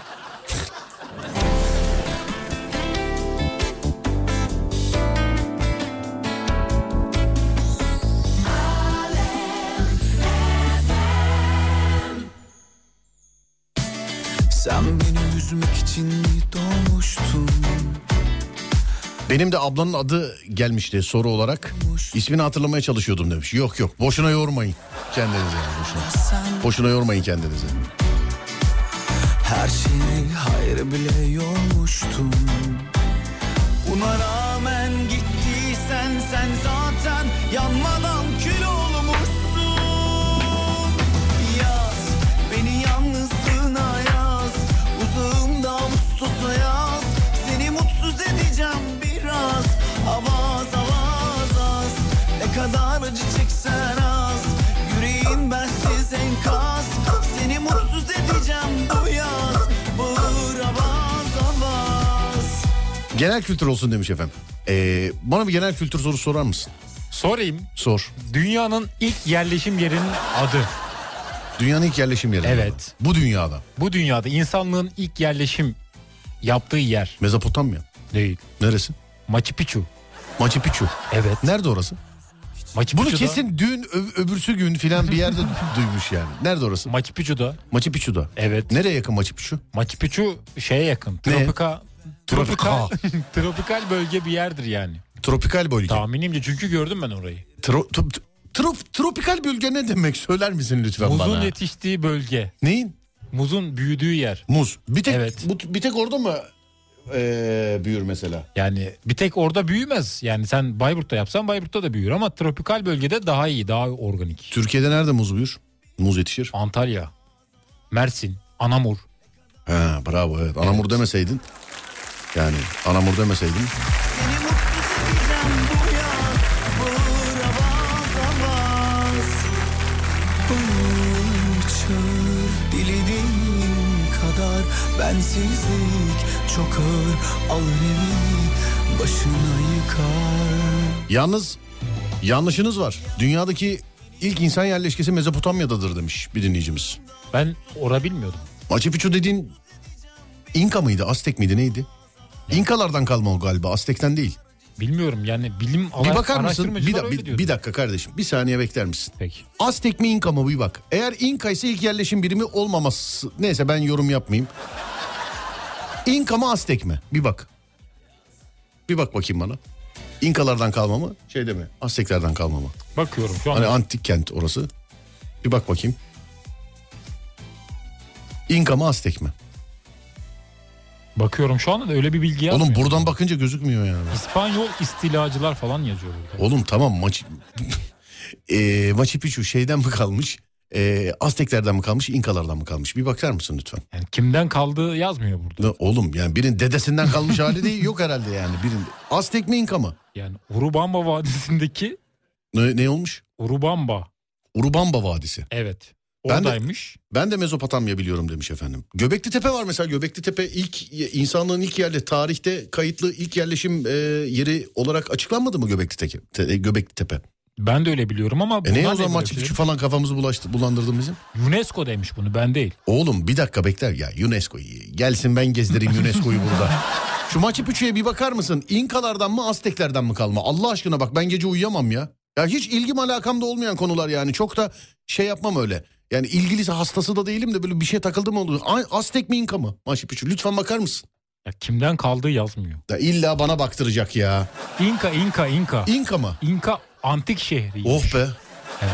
Sen beni üzmek için mi doğmuştun Benim de ablanın adı gelmişti soru olarak. İsmini hatırlamaya çalışıyordum demiş. Yok yok boşuna yormayın kendinizi boşuna. Boşuna yormayın kendinizi. her şeyi hayır bile yormuştun Buna rağmen Genel kültür olsun demiş efendim. Ee, bana bir genel kültür sorusu sorar mısın? Sorayım. Sor. Dünyanın ilk yerleşim yerinin adı. Dünyanın ilk yerleşim yeri. Evet. Bu dünyada. Bu dünyada insanlığın ilk yerleşim yaptığı yer Mezopotamya. değil. Neresi? Machu Picchu. Machu Picchu. Evet. Nerede orası? Machu Bunu Picchu'da, kesin dün ö- öbürsü gün filan bir yerde duymuş yani. Nerede orası? Machu Picchu'da. Machu Picchu'da. Evet. Nereye yakın Machu Picchu? Machu Picchu şeye yakın. Ne? Tropika. Tropika. Tropikal, tropikal bölge bir yerdir yani. Tropikal bölge. Tahminimce çünkü gördüm ben orayı. Tro- t- Trop, tropikal bölge ne demek söyler misin lütfen Muzun bana? yetiştiği bölge. Neyin? Muzun büyüdüğü yer. Muz. Bir tek, Evet. bu, bir tek orada mı ee, büyür mesela? Yani bir tek orada büyümez. Yani sen Bayburt'ta yapsan Bayburt'ta da büyür ama tropikal bölgede daha iyi, daha organik. Türkiye'de nerede muz büyür? Muz yetişir. Antalya, Mersin, Anamur. Ha, bravo evet. Anamur demeseydin. Yani Anamur kadar Bensizlik çok ağır alır evi Başına yıkar Yalnız yanlışınız var. Dünyadaki ilk insan yerleşkesi Mezopotamya'dadır demiş bir dinleyicimiz. Ben ora bilmiyordum. Machu Picchu dediğin İnka mıydı, Aztek miydi neydi? İnkalardan kalma o galiba, Aztek'ten değil. Bilmiyorum yani bilim Bir bakar mısın? Bir, da- bir, bir dakika kardeşim. Bir saniye bekler misin? Peki. Aztek mi İnka mı bir bak. Eğer İnka ise ilk yerleşim birimi olmaması. Neyse ben yorum yapmayayım. İnka mı Aztek mi? Bir bak. Bir bak bakayım bana. İnkalardan kalma mı? Şeyde mi? Azteklerden kalma mı? Bakıyorum şu an. Hani antik kent orası. Bir bak bakayım. İnka mı Aztek mi? Bakıyorum şu anda da öyle bir bilgi yazmıyor. Oğlum buradan bakınca gözükmüyor yani. İspanyol istilacılar falan yazıyor burada. Oğlum tamam maç e, Machu Picchu şeyden mi kalmış? E, Azteklerden mi kalmış? İnkalardan mı kalmış? Bir bakar mısın lütfen? Yani kimden kaldığı yazmıyor burada. Ne, oğlum yani birinin dedesinden kalmış hali değil yok herhalde yani. Birinin Aztek mi İnka mı? Yani Urubamba Vadisi'ndeki Ne, ne olmuş? Urubamba. Urubamba Vadisi. Evet. Ben de- Oradaymış. Ben de Mezopotamya biliyorum demiş efendim. Göbekli Tepe var mesela. Göbekli Tepe ilk insanlığın ilk yerli tarihte kayıtlı ilk yerleşim e, yeri olarak açıklanmadı mı Göbekli Tepe? Te- Göbekli Tepe. Ben de öyle biliyorum ama E ne o zaman şey? falan kafamızı bulaştı, bulandırdın bizim? UNESCO demiş bunu ben değil. Oğlum bir dakika bekler ya UNESCO gelsin ben gezdireyim UNESCO'yu burada. Şu Machu Picchu'ya bir bakar mısın? İnkalardan mı Azteklerden mi kalma? Allah aşkına bak ben gece uyuyamam ya. Ya hiç ilgim alakamda olmayan konular yani. Çok da şey yapmam öyle. Yani ilgilisi hastası da değilim de böyle bir şey takıldı mı olur. Ay, Aztek mi İnka mı Machu Picchu? Lütfen bakar mısın? Ya kimden kaldığı yazmıyor. Ya illa bana baktıracak ya. İnka, İnka, İnka. İnka mı? İnka antik şehri. Oh be. Evet.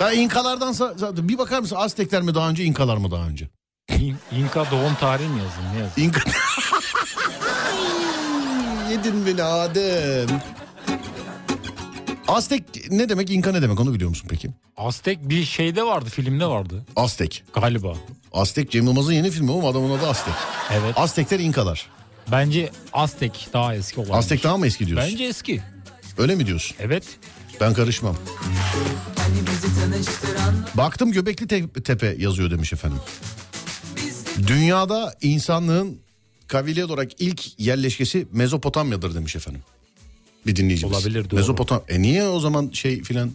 Ya İnkalardansa bir bakar mısın? Aztekler mi daha önce İnkalar mı daha önce? İn- İnka doğum tarihi mi yazayım ne yazayım? İnka... Yedin beni Adem. Aztek ne demek İnka ne demek onu biliyor musun peki? Aztek bir şeyde vardı filmde vardı Aztek. galiba. Aztek Cem Yılmaz'ın yeni filmi oğlum adamın adı Aztek. Evet. Aztekler İnkalar. Bence Aztek daha eski olan. Aztek daha mı eski diyorsun? Bence eski. Öyle mi diyorsun? Evet. Ben karışmam. Baktım Göbekli Te- Tepe yazıyor demiş efendim. Dünyada insanlığın kabile olarak ilk yerleşkesi Mezopotamya'dır demiş efendim. Bir dinleyicimiz. Olabilir, doğru. Mezopotam. E niye o zaman şey filan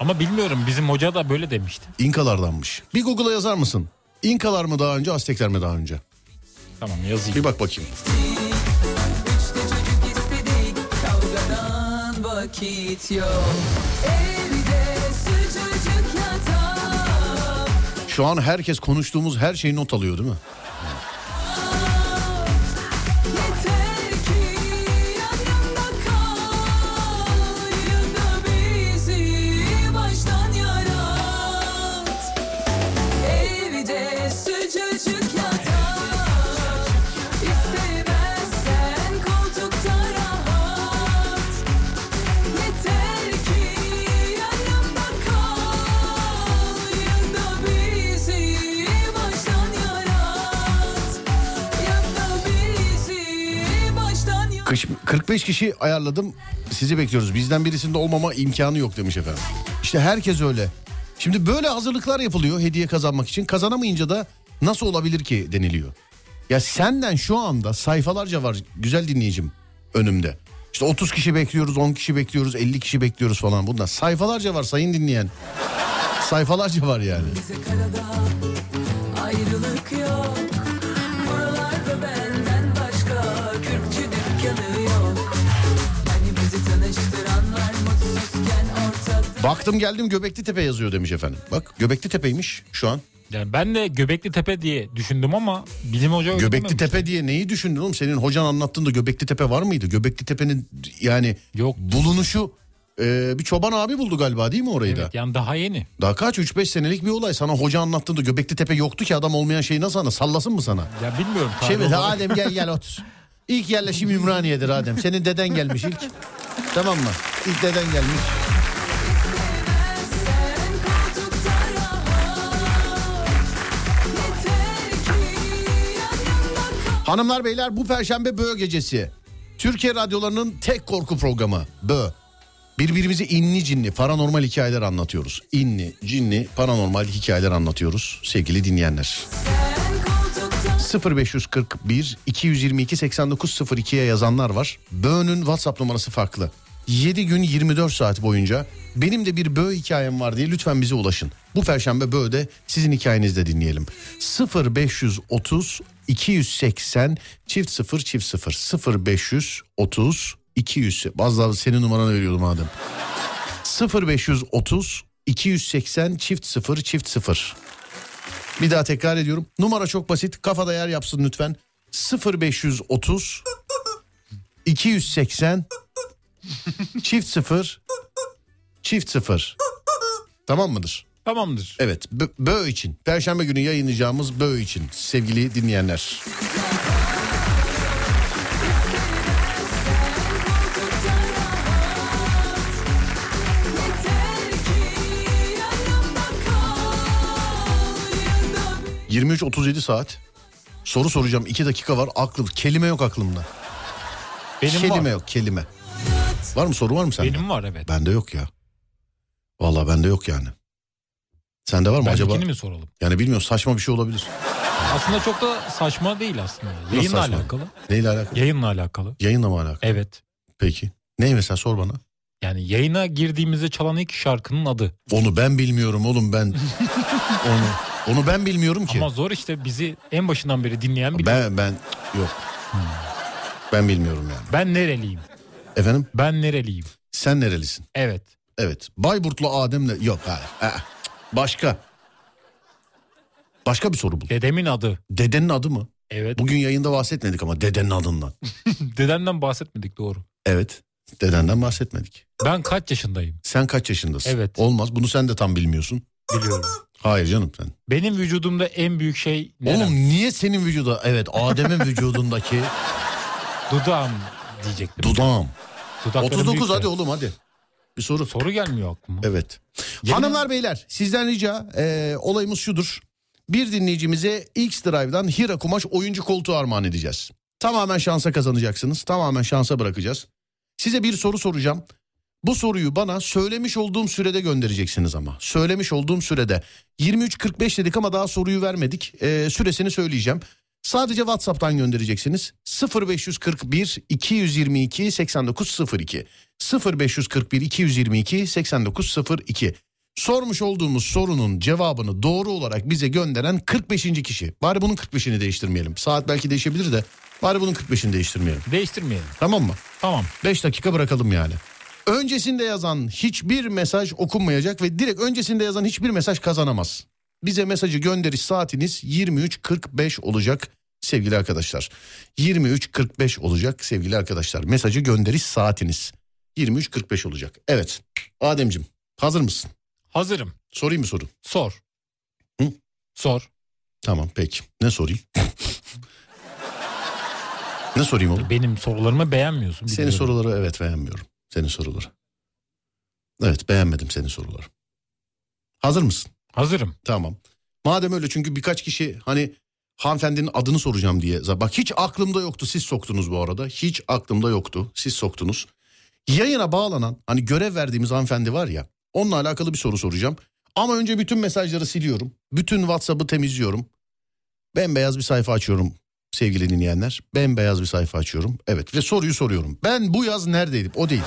Ama bilmiyorum bizim hoca da böyle demişti. İnkalardanmış. Bir Google'a yazar mısın? İnkalar mı daha önce, Aztekler mi daha önce? Tamam yazayım. Bir bak bakayım. Şu an herkes konuştuğumuz her şeyi not alıyor değil mi? Kış- 45 kişi ayarladım. Sizi bekliyoruz. Bizden birisinde olmama imkanı yok demiş efendim. İşte herkes öyle. Şimdi böyle hazırlıklar yapılıyor hediye kazanmak için. Kazanamayınca da nasıl olabilir ki deniliyor. Ya senden şu anda sayfalarca var güzel dinleyicim önümde. İşte 30 kişi bekliyoruz, 10 kişi bekliyoruz, 50 kişi bekliyoruz falan. Bunlar sayfalarca var sayın dinleyen. Sayfalarca var yani. Bize karada Baktım geldim Göbekli Tepe yazıyor demiş efendim. Bak Göbekli Tepe'ymiş şu an. Yani ben de Göbekli Tepe diye düşündüm ama bizim hoca Göbekli. Tepe diye neyi düşündün oğlum? Senin hocan anlattığında Göbekli Tepe var mıydı? Göbekli Tepe'nin yani Yok. bulunuşu Ee, bir çoban abi buldu galiba değil mi orayı da? Evet, yani daha yeni. Daha kaç 3-5 senelik bir olay. Sana hoca anlattığında Göbekli Tepe yoktu ki adam olmayan şeyi nasıl anla? Sallasın mı sana? Ya bilmiyorum. Şey olarak. Adem gel gel otur. İlk yerleşim Ümraniye'dir Adem. Senin deden gelmiş ilk. Tamam mı? İlk deden gelmiş. Hanımlar beyler bu perşembe Bö gecesi. Türkiye radyolarının tek korku programı Bö. Birbirimize inli cinli paranormal hikayeler anlatıyoruz. İnli, cinli, paranormal hikayeler anlatıyoruz sevgili dinleyenler. 0541 222 8902'ye yazanlar var. Bö'nün WhatsApp numarası farklı. 7 gün 24 saat boyunca benim de bir Bö hikayem var diye lütfen bize ulaşın. Bu perşembe Bö'de sizin hikayenizi de dinleyelim. 0530 280 çift 0 çift 0 0530 200 bazıları senin numaranı veriyordu madem. 0530 280 çift 0 çift 0 bir daha tekrar ediyorum. Numara çok basit. Kafada yer yapsın lütfen. 0530 280 çift 0 çift 0. Tamam mıdır? Tamamdır. Evet. Bö, Bö için. Perşembe günü yayınlayacağımız Bö için sevgili dinleyenler. ...23.37 saat... ...soru soracağım 2 dakika var... ...aklım kelime yok aklımda. Benim kelime var. yok kelime. Var mı soru var mı sende? Benim var evet. Bende yok ya. Vallahi bende yok yani. Sende var mı acaba? Bendekini mi soralım? Yani bilmiyorum saçma bir şey olabilir. Aslında çok da saçma değil aslında. Nasıl Yayınla saçma? alakalı. Neyle alakalı? Yayınla alakalı. Yayınla mı alakalı? Evet. Peki. Ne mesela sor bana. Yani yayına girdiğimizde çalan ilk şarkının adı. Onu ben bilmiyorum oğlum ben. onu onu ben bilmiyorum ki. Ama zor işte bizi en başından beri dinleyen biliyor. Ben ben yok. Ben bilmiyorum yani. Ben nereliyim? Efendim? Ben nereliyim? Sen nerelisin? Evet. Evet. Bayburtlu Adem'le yok hayır. Başka. Başka bir soru bul. Dedemin adı. Dedenin adı mı? Evet. Bugün yayında bahsetmedik ama dedenin adından. Dedemden bahsetmedik doğru. Evet. Dedenden bahsetmedik. Ben kaç yaşındayım? Sen kaç yaşındasın? Evet. Olmaz. Bunu sen de tam bilmiyorsun. Biliyorum. Hayır canım sen. Benim vücudumda en büyük şey nerem? Oğlum niye senin vücuda? Evet Adem'in vücudundaki Dudağım diyecektim. dudağım. Dudaklarım 39 büyük hadi de. oğlum hadi. Bir soru. Soru gelmiyor aklıma. Evet. Yemin- Hanımlar beyler sizden rica e, olayımız şudur. Bir dinleyicimize X Drive'dan Hira Kumaş oyuncu koltuğu armağan edeceğiz. Tamamen şansa kazanacaksınız. Tamamen şansa bırakacağız. Size bir soru soracağım. Bu soruyu bana söylemiş olduğum sürede göndereceksiniz ama. Söylemiş olduğum sürede. 23.45 dedik ama daha soruyu vermedik. E, süresini söyleyeceğim. Sadece WhatsApp'tan göndereceksiniz. 0541 222 8902 0541 222 8902 Sormuş olduğumuz sorunun cevabını doğru olarak bize gönderen 45. kişi. Bari bunun 45'ini değiştirmeyelim. Saat belki değişebilir de bari bunun 45'ini değiştirmeyelim. Değiştirmeyelim. Tamam mı? Tamam. 5 dakika bırakalım yani. Öncesinde yazan hiçbir mesaj okunmayacak ve direkt öncesinde yazan hiçbir mesaj kazanamaz. Bize mesajı gönderiş saatiniz 23.45 olacak sevgili arkadaşlar. 23.45 olacak sevgili arkadaşlar. Mesajı gönderiş saatiniz 23.45 olacak. Evet Ademcim hazır mısın? Hazırım. Sorayım mı soru? Sor. Hı? Sor. Tamam peki. Ne sorayım? ne sorayım oğlum? Benim sorularımı beğenmiyorsun. Senin biliyorum. soruları evet beğenmiyorum. Senin soruları. Evet beğenmedim senin soruları. Hazır mısın? Hazırım. Tamam. Madem öyle çünkü birkaç kişi hani hanımefendinin adını soracağım diye. Bak hiç aklımda yoktu siz soktunuz bu arada. Hiç aklımda yoktu siz soktunuz. Yayına bağlanan hani görev verdiğimiz hanımefendi var ya onunla alakalı bir soru soracağım. Ama önce bütün mesajları siliyorum. Bütün WhatsApp'ı temizliyorum. Bembeyaz bir sayfa açıyorum sevgili dinleyenler. Bembeyaz bir sayfa açıyorum. Evet ve soruyu soruyorum. Ben bu yaz neredeydim? O değil.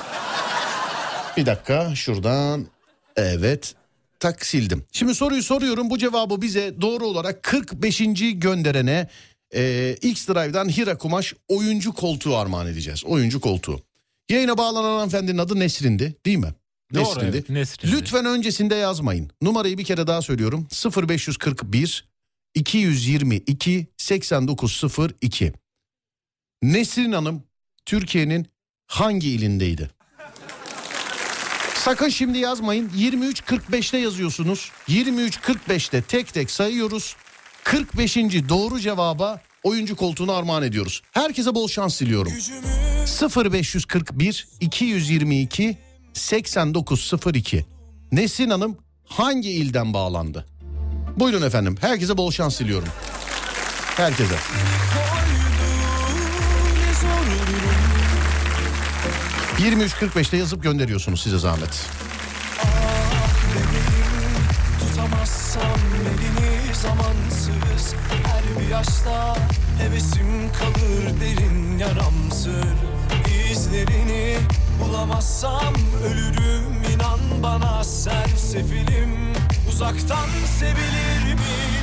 Bir dakika şuradan. Evet. Tak sildim. Şimdi soruyu soruyorum. Bu cevabı bize doğru olarak 45. gönderene e, X Drive'dan Hira Kumaş oyuncu koltuğu armağan edeceğiz. Oyuncu koltuğu. Yayına bağlanan hanımefendinin adı Nesrin'di değil mi? Doğru, Nesrin'di. evet, Nesrin'di. Lütfen öncesinde yazmayın. Numarayı bir kere daha söylüyorum. 0541 222 8902. Nesrin Hanım Türkiye'nin hangi ilindeydi? Sakın şimdi yazmayın. 23.45'te yazıyorsunuz. 23.45'te tek tek sayıyoruz. 45. doğru cevaba oyuncu koltuğunu armağan ediyoruz. Herkese bol şans diliyorum. 0541 222 8902 Nesin Hanım hangi ilden bağlandı? Buyurun efendim. Herkese bol şans diliyorum. Herkese. 23.45'te yazıp gönderiyorsunuz size zahmet. Yaşta hevesim kalır derin yaramsır İzlerini bulamazsam ölürüm inan bana sen sefilim Uzaktan sevilir mi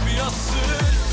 bir asır?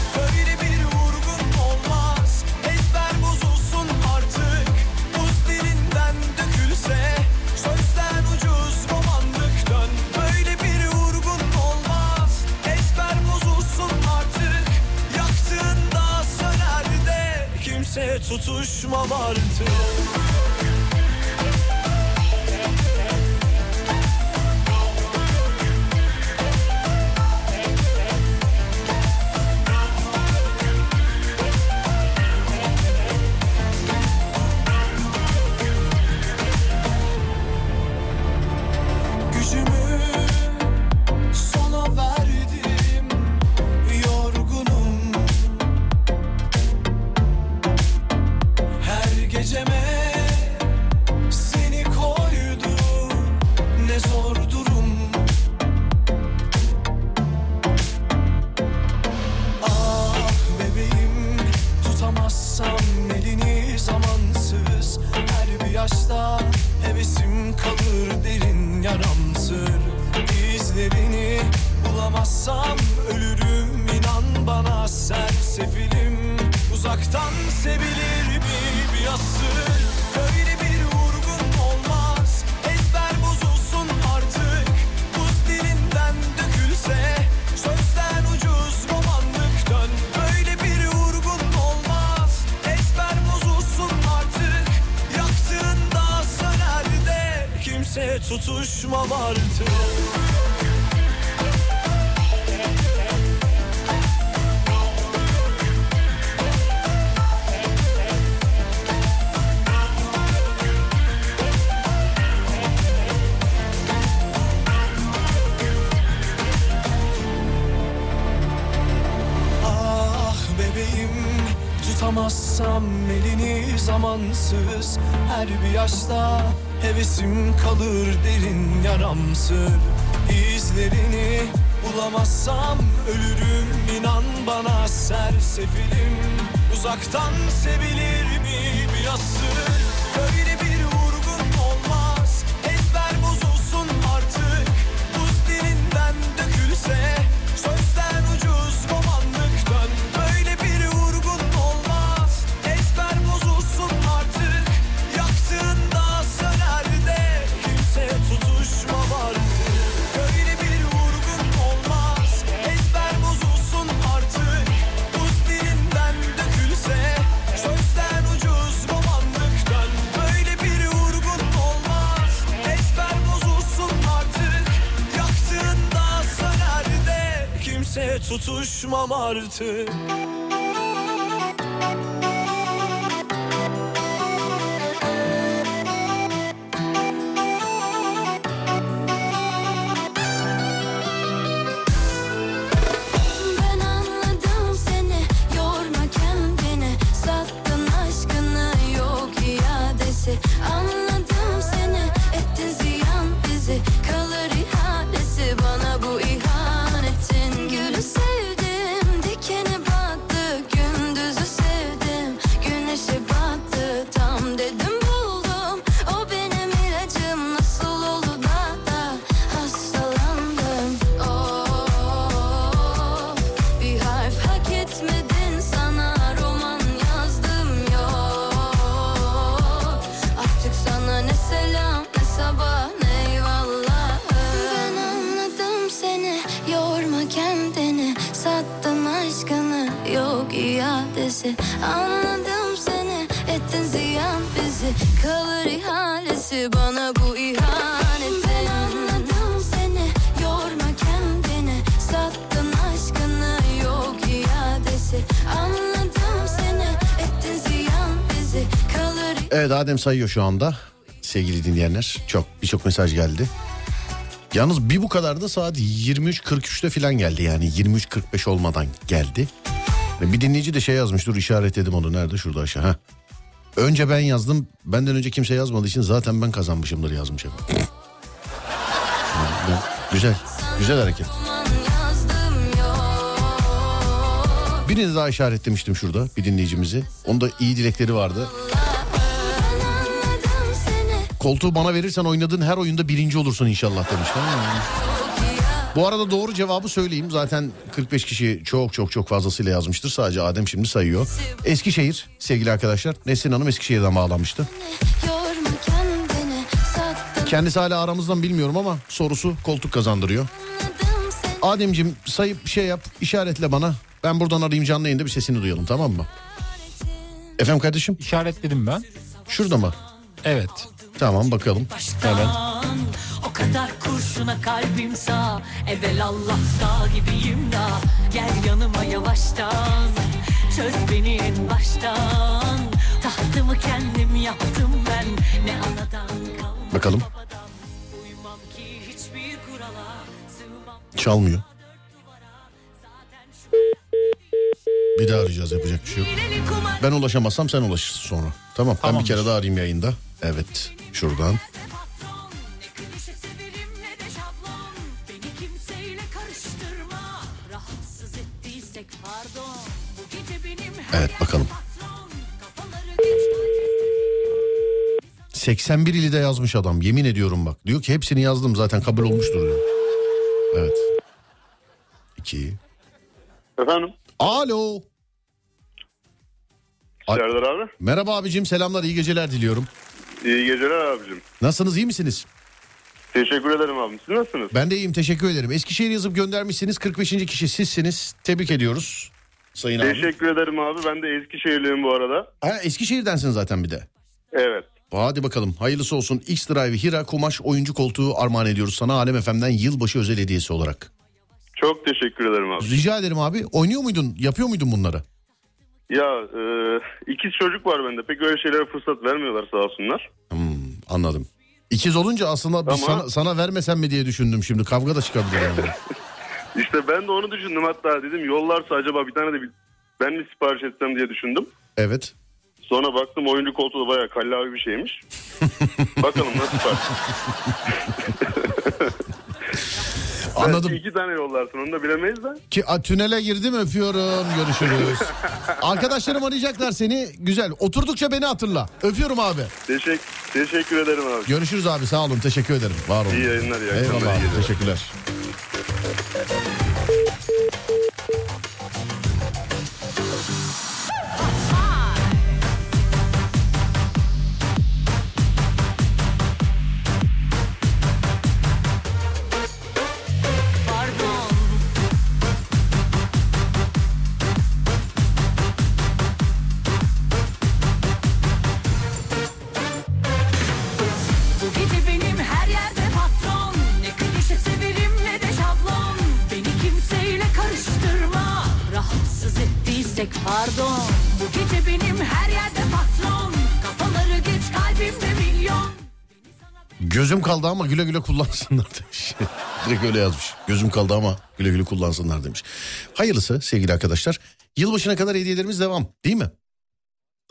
sür izlerini. Bulamazsam ölürüm inan bana sersefilim Uzaktan sevilim kimse tutuşmam artık. Adem sayıyor şu anda sevgili dinleyenler. Çok birçok mesaj geldi. Yalnız bir bu kadar da saat 23.43'te falan geldi yani 23.45 olmadan geldi. Bir dinleyici de şey yazmış dur işaretledim onu nerede şurada aşağı. Heh. Önce ben yazdım benden önce kimse yazmadığı için zaten ben kazanmışımdır yazmış efendim. güzel güzel hareket. Birini daha işaretlemiştim şurada bir dinleyicimizi. Onda iyi dilekleri vardı. Koltuğu bana verirsen oynadığın her oyunda birinci olursun inşallah demiş. Tamam mı? Bu arada doğru cevabı söyleyeyim. Zaten 45 kişi çok çok çok fazlasıyla yazmıştır. Sadece Adem şimdi sayıyor. Eskişehir sevgili arkadaşlar. Nesrin Hanım Eskişehir'den bağlanmıştı. Kendisi hala aramızdan bilmiyorum ama sorusu koltuk kazandırıyor. Ademciğim sayıp şey yap işaretle bana. Ben buradan arayayım canlı yayında bir sesini duyalım tamam mı? Efendim kardeşim? İşaretledim ben. Şurada mı? Evet. Tamam bakalım. Hemen. O kadar kurşuna kalbim sağ Evvel Allah dağ gibiyim da Gel yanıma yavaştan Çöz beni en baştan Tahtımı kendim yaptım ben Ne anadan kalma Bakalım. Çalmıyor. Bir daha arayacağız yapacak bir şey yok. Ben ulaşamazsam sen ulaşırsın sonra. Tamam ben bir kere daha arayayım yayında. Evet şuradan. Evet bakalım. 81 ili de yazmış adam yemin ediyorum bak. Diyor ki hepsini yazdım zaten kabul olmuştur diyor. Evet. 2. Efendim? Alo. Serdar abi. Merhaba abicim selamlar iyi geceler diliyorum. İyi geceler abicim. Nasılsınız iyi misiniz? Teşekkür ederim abim. Siz nasılsınız? Ben de iyiyim teşekkür ederim. Eskişehir yazıp göndermişsiniz 45. kişi sizsiniz. Tebrik ediyoruz. Sayın abi. Teşekkür ederim abi. Ben de Eskişehirliyim bu arada. Ha, Eskişehir'densin zaten bir de. Evet. Hadi bakalım hayırlısı olsun. X Drive Hira Kumaş oyuncu koltuğu armağan ediyoruz sana Alem FM'den yılbaşı özel hediyesi olarak. Çok teşekkür ederim abi. Rica ederim abi. Oynuyor muydun? Yapıyor muydun bunları? Ya e, ikiz çocuk var bende. Pek öyle şeylere fırsat vermiyorlar sağ olsunlar. Anladım. İkiz olunca aslında Ama- sana, sana vermesem mi diye düşündüm şimdi. Kavga da çıkabilir yani. İşte ben de onu düşündüm hatta dedim yollarsa acaba bir tane de bir, ben mi sipariş etsem diye düşündüm. Evet. Sonra baktım oyuncu koltuğu da bayağı kallavi bir şeymiş. Bakalım nasıl sipariş. Anladım. Belki iki tane yollarsın onu da bilemeyiz de. Ki a, tünele girdim öpüyorum. Görüşürüz. Arkadaşlarım arayacaklar seni. Güzel. Oturdukça beni hatırla. Öpüyorum abi. Teşekkür, teşekkür ederim abi. Görüşürüz abi sağ olun. Teşekkür ederim. Var olun. İyi yayınlar, iyi Eyvallah iyi. Teşekkürler. Ettiysek pardon Bu gece benim her yerde patron Kafaları geç kalbimde milyon Gözüm kaldı ama güle güle kullansınlar demiş. Direkt öyle yazmış. Gözüm kaldı ama güle güle kullansınlar demiş. Hayırlısı sevgili arkadaşlar. Yılbaşına kadar hediyelerimiz devam değil mi?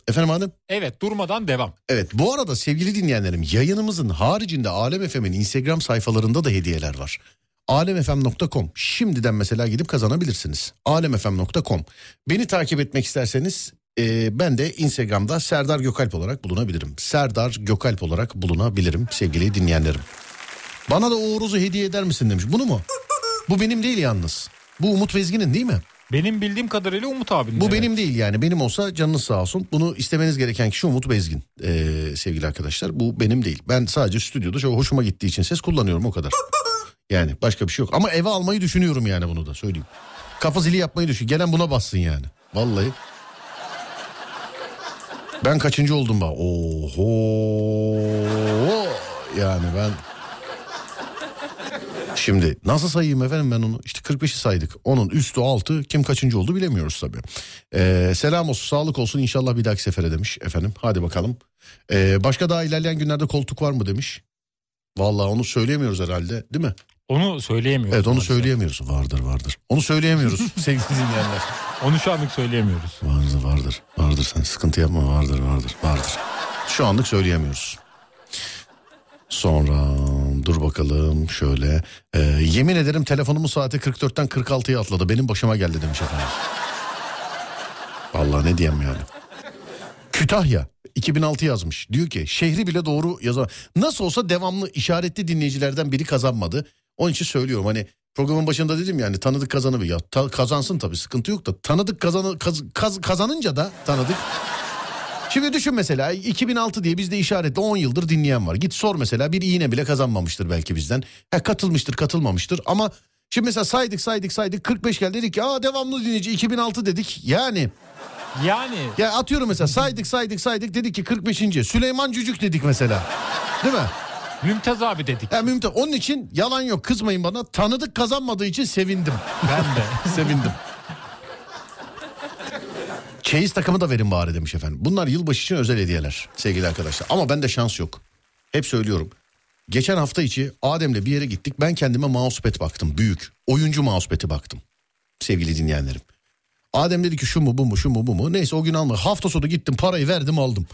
Efendim Adem? Evet durmadan devam. Evet bu arada sevgili dinleyenlerim yayınımızın haricinde Alem FM'in Instagram sayfalarında da hediyeler var. alemfm.com şimdiden mesela gidip kazanabilirsiniz. alemfm.com Beni takip etmek isterseniz e, ben de Instagram'da Serdar Gökalp olarak bulunabilirim. Serdar Gökalp olarak bulunabilirim sevgili dinleyenlerim. Bana da Uğur'uzu hediye eder misin demiş. Bunu mu? Bu benim değil yalnız. Bu Umut Vezgin'in değil mi? Benim bildiğim kadarıyla Umut abinin. Bu evet. benim değil yani benim olsa canınız sağ olsun. Bunu istemeniz gereken kişi Umut Bezgin ee, sevgili arkadaşlar. Bu benim değil. Ben sadece stüdyoda çok hoşuma gittiği için ses kullanıyorum o kadar. Yani başka bir şey yok. Ama eve almayı düşünüyorum yani bunu da söyleyeyim. Kafa zili yapmayı düşün. Gelen buna bassın yani. Vallahi. Ben kaçıncı oldum bak. Oho. Yani ben Şimdi nasıl sayayım efendim ben onu? İşte 45'i saydık. Onun üstü altı kim kaçıncı oldu bilemiyoruz tabii. Ee, selam olsun sağlık olsun inşallah bir dahaki sefere demiş efendim. Hadi bakalım. Ee, başka daha ilerleyen günlerde koltuk var mı demiş. Vallahi onu söyleyemiyoruz herhalde değil mi? Onu söyleyemiyoruz. Evet onu maalesef. söyleyemiyoruz. Vardır vardır. Onu söyleyemiyoruz sevgili dinleyenler. Onu şu anlık söyleyemiyoruz. Vardır vardır. Vardır sen sıkıntı yapma vardır vardır vardır. Şu anlık söyleyemiyoruz. Sonra dur bakalım şöyle. Ee, yemin ederim telefonumun saati 44'ten 46'ya atladı. Benim başıma geldi demiş efendim. Vallahi ne diyeyim yani. Kütahya 2006 yazmış. Diyor ki şehri bile doğru yazar. Nasıl olsa devamlı işaretli dinleyicilerden biri kazanmadı. Onun için söylüyorum hani programın başında dedim yani tanıdık kazanı ya ta- kazansın tabii sıkıntı yok da tanıdık kazanı kaz- kaz- kazanınca da tanıdık. Şimdi düşün mesela 2006 diye bizde işaretli 10 yıldır dinleyen var. Git sor mesela bir iğne bile kazanmamıştır belki bizden. Ha, katılmıştır katılmamıştır ama şimdi mesela saydık saydık saydık 45 geldi dedik ki aa devamlı dinleyici 2006 dedik yani. Yani. Ya atıyorum mesela saydık saydık saydık dedik ki 45. Süleyman Cücük dedik mesela. Değil mi? Mümtaz abi dedik. Ya Mümtaz onun için yalan yok kızmayın bana tanıdık kazanmadığı için sevindim. Ben de. sevindim. Çeyiz takımı da verin bari demiş efendim. Bunlar yılbaşı için özel hediyeler sevgili arkadaşlar. Ama bende şans yok. Hep söylüyorum. Geçen hafta içi Adem'le bir yere gittik. Ben kendime mousepad baktım. Büyük. Oyuncu mousepad'i baktım. Sevgili dinleyenlerim. Adem dedi ki şu mu bu mu şu mu bu mu. Neyse o gün alma. Hafta sonu gittim parayı verdim aldım.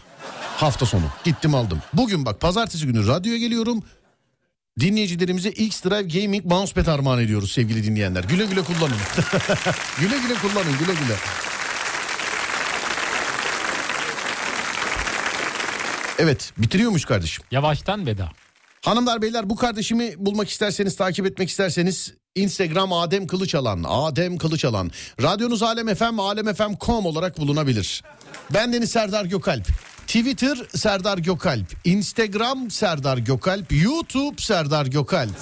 Hafta sonu gittim aldım. Bugün bak pazartesi günü radyoya geliyorum. Dinleyicilerimize X-Drive Gaming Mousepad armağan ediyoruz sevgili dinleyenler. Güle güle kullanın. güle güle kullanın güle güle. Evet bitiriyormuş kardeşim. Yavaştan veda. Hanımlar beyler bu kardeşimi bulmak isterseniz takip etmek isterseniz Instagram Adem Kılıçalan, Adem Kılıçalan. Radyonuz Alem FM, alemfm.com olarak bulunabilir. Ben Deniz Serdar Gökalp. Twitter Serdar Gökalp, Instagram Serdar Gökalp, YouTube Serdar Gökalp.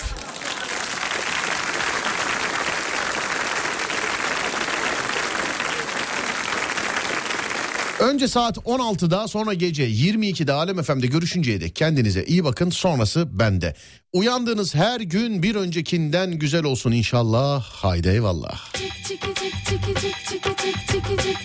Önce saat 16'da sonra gece 22'de Alem FM'de görüşünceye dek kendinize iyi bakın sonrası bende. Uyandığınız her gün bir öncekinden güzel olsun inşallah. Haydi eyvallah. Çık, çık, çık, çık, çık, çık, çık, çık.